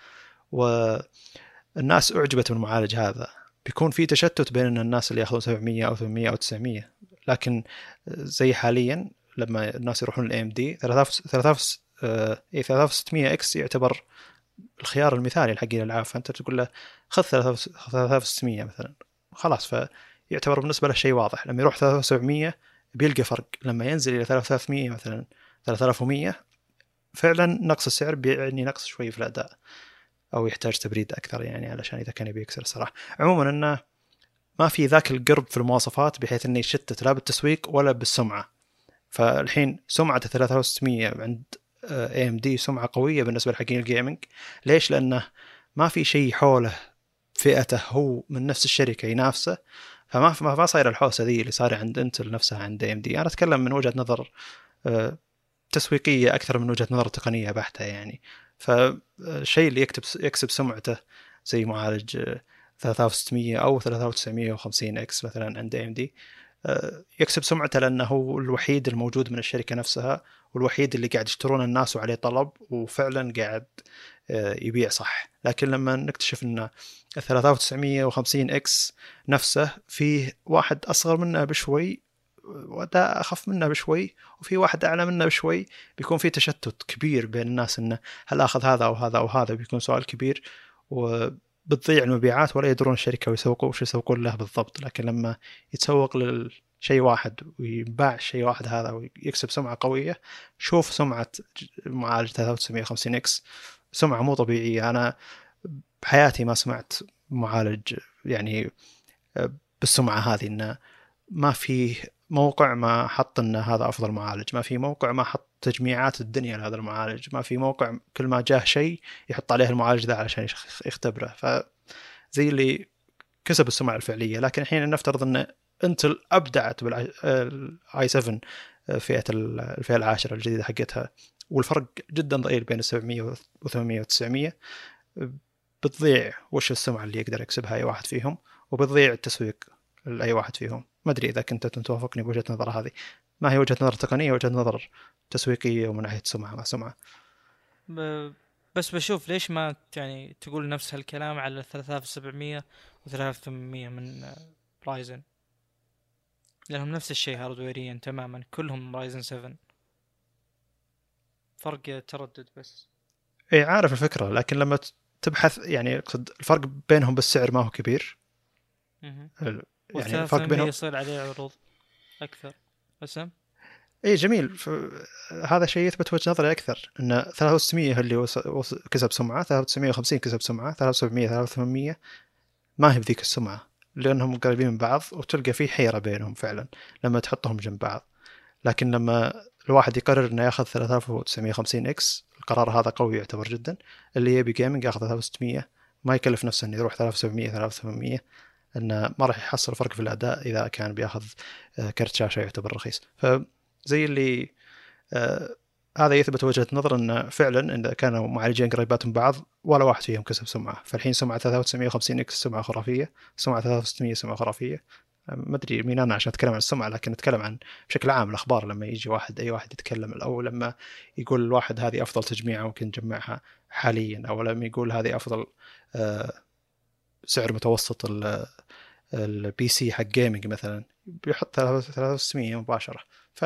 والناس أعجبت بالمعالج هذا. بيكون في تشتت بين الناس اللي يأخذون 700 أو 800 أو 900 لكن زي حاليا لما الناس يروحون ال AMD 3000 اي 3600 X يعتبر الخيار المثالي حق الالعاب فانت تقول له خذ 3600 مثلا. خلاص فيعتبر بالنسبة له شيء واضح. لما يروح 3700 بيلقى فرق. لما ينزل إلى 3300 مثلا 3100 فعلا نقص السعر بيعني نقص شوي في الأداء. أو يحتاج تبريد أكثر يعني علشان إذا كان يبي يكسر الصراحة. عموما إنه ما في ذاك القرب في المواصفات بحيث إنه يشتت لا بالتسويق ولا بالسمعة. فالحين سمعة 3600 عند اي ام دي سمعة قوية بالنسبة لحقين الجيمنج ليش؟ لأنه ما في شيء حوله فئته هو من نفس الشركة ينافسه. فما ما صاير الحوسة ذي اللي صار عند انتل نفسها عند AMD أنا أتكلم من وجهة نظر آه، تسويقية أكثر من وجهة نظر تقنية بحتة يعني. فالشيء اللي يكتب يكسب سمعته زي معالج 3600 أو 3950 X مثلا عند AMD يكسب سمعته لأنه هو الوحيد الموجود من الشركة نفسها والوحيد اللي قاعد يشترون الناس وعليه طلب وفعلا قاعد آه، يبيع صح. لكن لما نكتشف إن 3950 X نفسه فيه واحد أصغر منه بشوي واداء أخف منه بشوي وفي واحد أعلى منه بشوي بيكون في تشتت كبير بين الناس إنه هل آخذ هذا أو هذا أو هذا؟ بيكون سؤال كبير وبتضيع المبيعات ولا يدرون الشركة ويسوقوا وش يسوقون له بالضبط. لكن لما يتسوق للشيء واحد وينباع الشيء واحد هذا ويكسب سمعة قوية شوف سمعة معالج 3950 X. سمعة مو طبيعية. أنا بحياتي ما سمعت معالج يعني بالسمعة هذه إنه ما في موقع ما حط إن هذا أفضل معالج ما في موقع ما حط تجميعات الدنيا لهذا المعالج ما في موقع كل ما جاه شيء يحط عليه المعالج ذا علشان يختبره. فزي اللي كسب السمعة الفعلية لكن الحين نفترض إن انتل أبدعت بال i7 فئة الفئة العاشرة الجديدة حقتها والفرق جدا ضئيل بين ال 700 و 800 و 900 بتضيع وش السمعة اللي يقدر يكسبها أي واحد فيهم وبتضيع التسويق. لأي واحد فيهم. ما أدري إذا كنت توافقني بوجهة النظر هذه. ما هي وجهة نظر تقنيه وجهة نظر تسويقيه ومن ناحية سمعة ما سمعة. بس بشوف ليش ما يعني تقول نفس هالكلام على 3700 و 3800 من رايزن لأنهم نفس الشيء hardware يا تماما كلهم رايزن 7 فرق تردد بس. اي عارف الفكرة لكن لما تبحث يعني اقصد الفرق بينهم بالسعر ما هو كبير. يعني الفرق بينهم. يصير عليه عروض أكثر. أسم؟ اي جميل. هذا شيء يثبت وجهة نظري أكثر إن 3600 اللي كسب سمعة 3950 كسب سمعة 3700 3800 ما هي بذيك السمعة لأنهم قريبين من بعض وتلقى في حيرة بينهم فعلا لما تحطهم جنب بعض. لكن لما الواحد يقرر إنه يأخذ 3950 X القرار هذا قوي يعتبر جدا. اللي يبي gaming يأخذ 3600 ما يكلف نفسه إنه يروح 3700 3800 أنه ما راح يحصل فرق في الأداء إذا كان بياخذ آه، كرت شاشة يعتبر رخيص. فزي اللي آه هذا يثبت وجهة نظر انه فعلا اذا كانوا معالجين قريبات من بعض ولا واحد فيهم كسب سمعة. فالحين سمعة 3950 X سمعة خرافية سمعة 3600 سمعة خرافية. ما أدري مين أنا عشان أتكلم عن السمعة لكن أتكلم عن بشكل عام الأخبار. لما يجي واحد أي واحد يتكلم أو لما يقول الواحد هذه أفضل تجميعة ممكن نجمعها حاليا أو لما يقول هذه أفضل آه، سعر متوسط ال PC حق gaming مثلا بيحط 3600 مباشرة. ف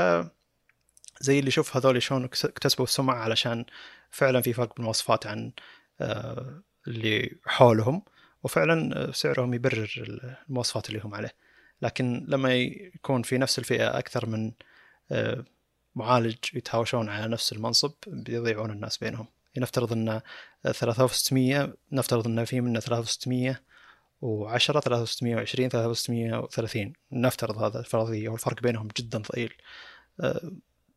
زي اللي شوف هذول شلون اكتسبوا السمعة علشان فعلا في فرق بالمواصفات عن آه، اللي حولهم. وفعلا سعرهم يبرر المواصفات اللي هم عليه. لكن لما يكون في نفس الفئة أكثر من آه، معالج يتهاوشون على نفس المنصب بيضيعون الناس بينهم. نفترض أن 3600 نفترض أن في منه 3600 و10 3620 3630 نفترض هذا الفرضية والفرق بينهم جدا ضئيل آه،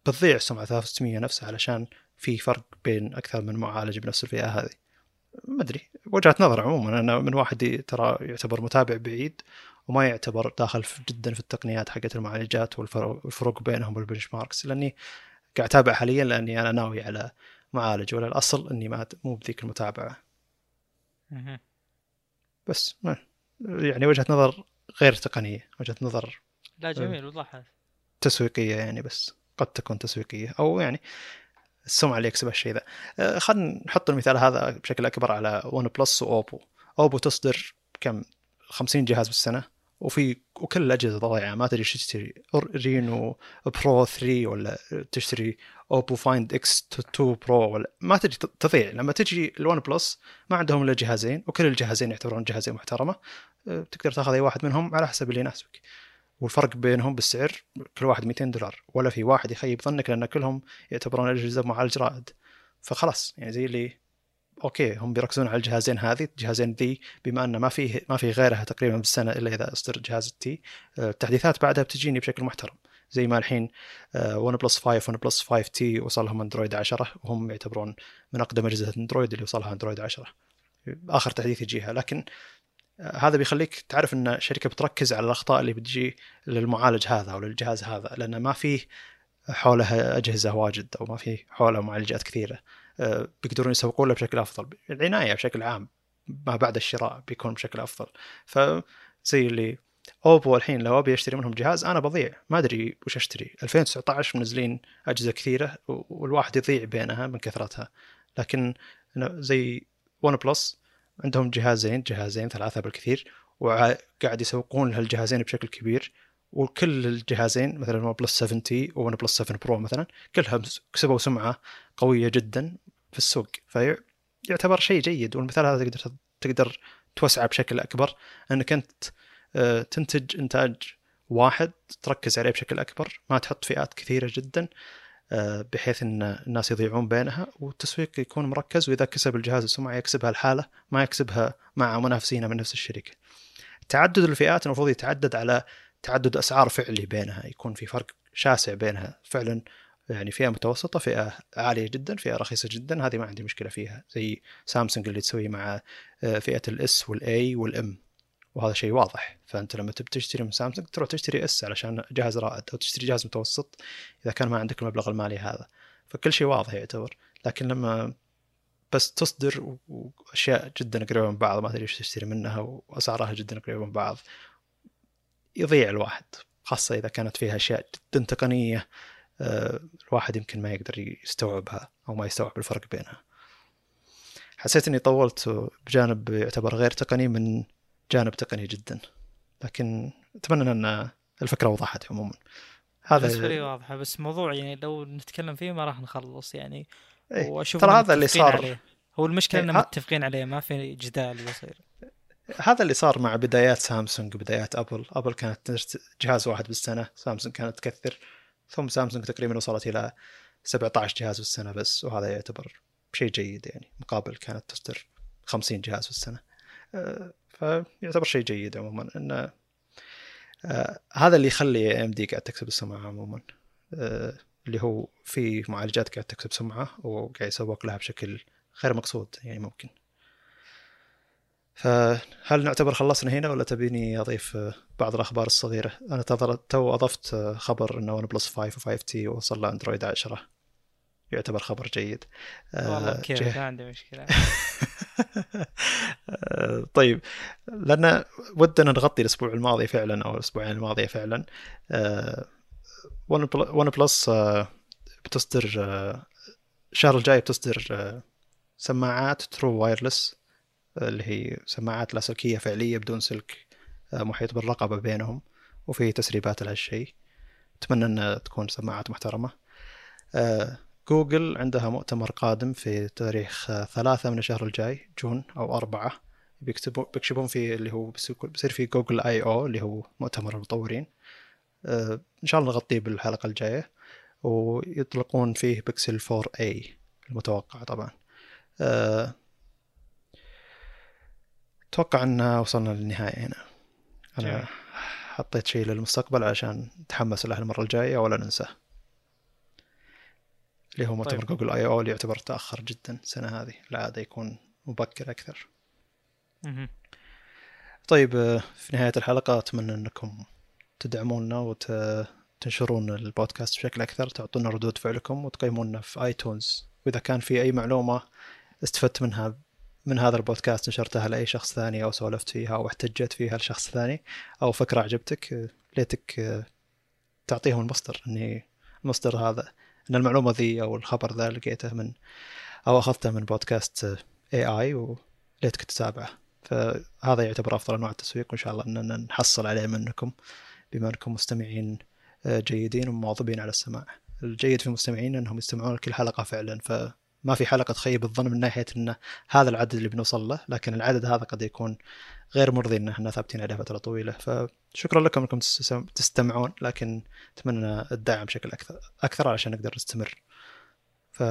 بتضيع السمعة 3600 نفسها علشان في فرق بين أكثر من معالج بنفس الفئة هذه. ما أدري. وجهة نظر عموما. أنا من واحد ترى يعتبر متابع بعيد وما يعتبر داخل جدا في التقنيات حقت المعالجات والفروق بينهم والبنش ماركس لأني قاعد أتابع حاليا لأني أنا ناوي على معالج. ولا الاصل أني ما مو بذيك المتابعة. بس ما يعني وجهة نظر غير تقنية، وجهة نظر لا جميل وضحت تسويقية يعني بس قد تكون تسويقية أو يعني السمعة اللي يكسبها الشيء ذا. آه، خلينا نحط المثال هذا بشكل أكبر على ون بلس وأوبو. أوبو تصدر كم 50 جهاز بالسنة وفي وكل الأجهزة ضايعة. ما تدري إيش تشتري. رينو برو 3 ولا تشتري أوبو فايند إكس 2 برو ولا ما تدري تضيع. لما تجي الون بلس ما عندهم إلا جهازين وكل الجهازين يعتبرون جهازين محترمة. أه، تقدر تاخذ أي واحد منهم على حسب اللي يناسبك. والفرق بينهم بالسعر كل واحد 200 دولار. ولا في واحد يخيب ظنك لأن كلهم يعتبرون أجهزة معالج رائد فخلاص يعني زي اللي okay هم بيركزون على الجهازين هذه. الجهازين ذي بما انه ما فيه ما في غيرها تقريبا بالسنة إلا إذا أصدر جهاز ال T آه، التحديثات بعدها بتجيني بشكل محترم. زي ما الحين ون بلس 5 ون بلس 5 تي وصل لهم اندرويد 10 وهم يعتبرون من أقدم أجهزة اندرويد اللي وصلها اندرويد 10 آخر تحديث يجيها. لكن آه، هذا بيخليك تعرف أن الشركة بتركز على الأخطاء اللي بتجي للمعالج هذا أو للجهاز هذا لأنه ما فيه حوله أجهزة واجد أو ما فيه حوله معالجات كثيرة. بيقدرون يسوقون له بشكل أفضل العناية بشكل عام ما بعد الشراء بيكون بشكل أفضل. فزي اللي أوبو الحين لو أبي أشتري منهم جهاز أنا بضيع ما أدري وش أشتري. 2019 منزلين أجهزة كثيرة والواحد يضيع بينها من كثرتها. لكن زي ون بلس عندهم جهازين جهازين ثلاثة بالكثير وقاعد يسوقون لهالجهازين بشكل كبير. وكل الجهازين مثلا ون بلس 7 T وون بلس 7 Pro مثلا كلها كسبوا سمعة قوية جدا في السوق. فيعتبر شيء جيد والمثال هذا تقدر تقدر توسعه بشكل أكبر. إنك أنت آه، تنتج إنتاج واحد تركز عليه بشكل أكبر ما تحط فئات كثيرة جدا آه، بحيث إن الناس يضيعون بينها والتسويق يكون مركز. وإذا كسب الجهاز السمعة يكسبها الحالة ما يكسبها مع منافسينه من نفس الشركة. تعدد الفئات المفروض يتعدد على تعدد أسعار فعلي بينها يكون في فرق شاسع بينها فعلا يعني فئة متوسطة فئة عالية جدا فئة رخيصة جدا هذه ما عندي مشكلة فيها زي سامسونج اللي تسوي مع آه، فئة ال S وال A وال M وهذا شيء واضح. فأنت لما تبي تشتري من سامسونج تروح تشتري اس علشان جهاز رائد أو تشتري جهاز متوسط إذا كان ما عندك المبلغ المالي هذا. فكل شيء واضح يعتبر. لكن لما بس تصدر واشياء جدا قريبة من بعض ما تدري إيش تشتري منها وأسعارها جدا قريبة من بعض يضيع الواحد خاصة إذا كانت فيها أشياء جدا تقنية آه، الواحد يمكن ما يقدر يستوعبها أو ما يستوعب الفرق بينها حسيت إني طولت بجانب يعتبر غير تقني من جانب تقني جدا لكن أتمنى أن الفكرة وضحت عموما هذا بالنسبة لي واضحة بس موضوع يعني لو نتكلم فيه ما راح نخلص يعني إيه. وأشوف ترى هذا اللي صار عليه. هو المشكلة إيه. اننا متفقين عليه ما في جدال يصير هذا اللي صار مع بدايات سامسونج بدايات أبل. أبل كانت جهاز واحد بالسنة سامسونج كانت تكثر. ثم سامسونج تقريبا وصلت إلى 17 جهاز بالسنة بس وهذا يعتبر شيء جيد يعني. مقابل كانت تصدر 50 جهاز في السنة آه، فيعتبر شيء جيد عموما. انه آه هذا اللي يخلي ام دي قاعد تكسب السمعة عموما. آه اللي هو في معالجات قاعد تكسب سمعة وقاعد يسوق لها بشكل غير مقصود يعني ممكن. فهل نعتبر خلصنا هنا ولا تبيني أضيف آه، بعض الأخبار الصغيرة؟ أنا تو أضفت آه، خبر إنه ون بلس 5 و5 T وصل له اندرويد 10 يعتبر خبر جيد. والله كيف ما عندي مشكلة. طيب. لأن ودنا نغطي الأسبوع الماضي فعلا أو الأسبوعين الماضية فعلا. ون بلس بتصدر آه، الشهر الجاي بتصدر آه، سماعات true wireless اللي هي سماعات لاسلكية فعلية بدون سلك آه، محيط بالرقبة بينهم وفي تسريبات لهالشيء أتمنى ان تكون سماعات محترمة. جوجل عندها مؤتمر قادم في تاريخ ثلاثة من الشهر الجاي June أو أربعة. بيكتبوا بيكشفون في اللي هو بيصير في جوجل I/O اللي هو مؤتمر المطورين. آه إن شاء الله نغطيه بالحلقة الجاية. ويطلقون فيه بيكسل 4 a المتوقع طبعا. آه أتوقع أن وصلنا للنهاية هنا. أنا جميل. حطيت شيء للمستقبل عشان نتحمس له المرة الجاية ولا ننساه. اللي هو مؤتمر طيب. جوجل آي أو اللي يعتبر تأخر جدا السنة هذه. العاده يكون مبكر أكثر. طيب آه، في نهاية الحلقة أتمنى أنكم تدعمونا وتنشرون البودكاست بشكل أكثر تعطونا ردود فعلكم وتقيمونا في آيتونز. وإذا كان في أي معلومة استفدت منها من هذا البودكاست نشرتها لأي شخص ثاني أو سولفت فيها أو احتجت فيها لشخص ثاني أو فكرة عجبتك ليتك تعطيهم المصدر إني المصدر هذا إن المعلومة ذي أو الخبر ذا لقيته من أو أخذته من بودكاست اي اي وليتك تتابعه. فهذا يعتبر أفضل أنواع التسويق وإن شاء الله إننا نحصل عليه منكم بما أنكم مستمعين آه، جيدين ومواظبين على السماع. الجيد في المستمعين إنهم يستمعون لكل حلقة فعلا فما في حلقة تخيب الظن من ناحية إن هذا العدد اللي بنوصل له لكن العدد هذا قد يكون غير مرضي إن إحنا ثابتين عليه فترة طويلة. فشكرا لكم إنكم تستمعون لكن أتمنى الدعم بشكل أكثر أكثر علشان نقدر نستمر. ف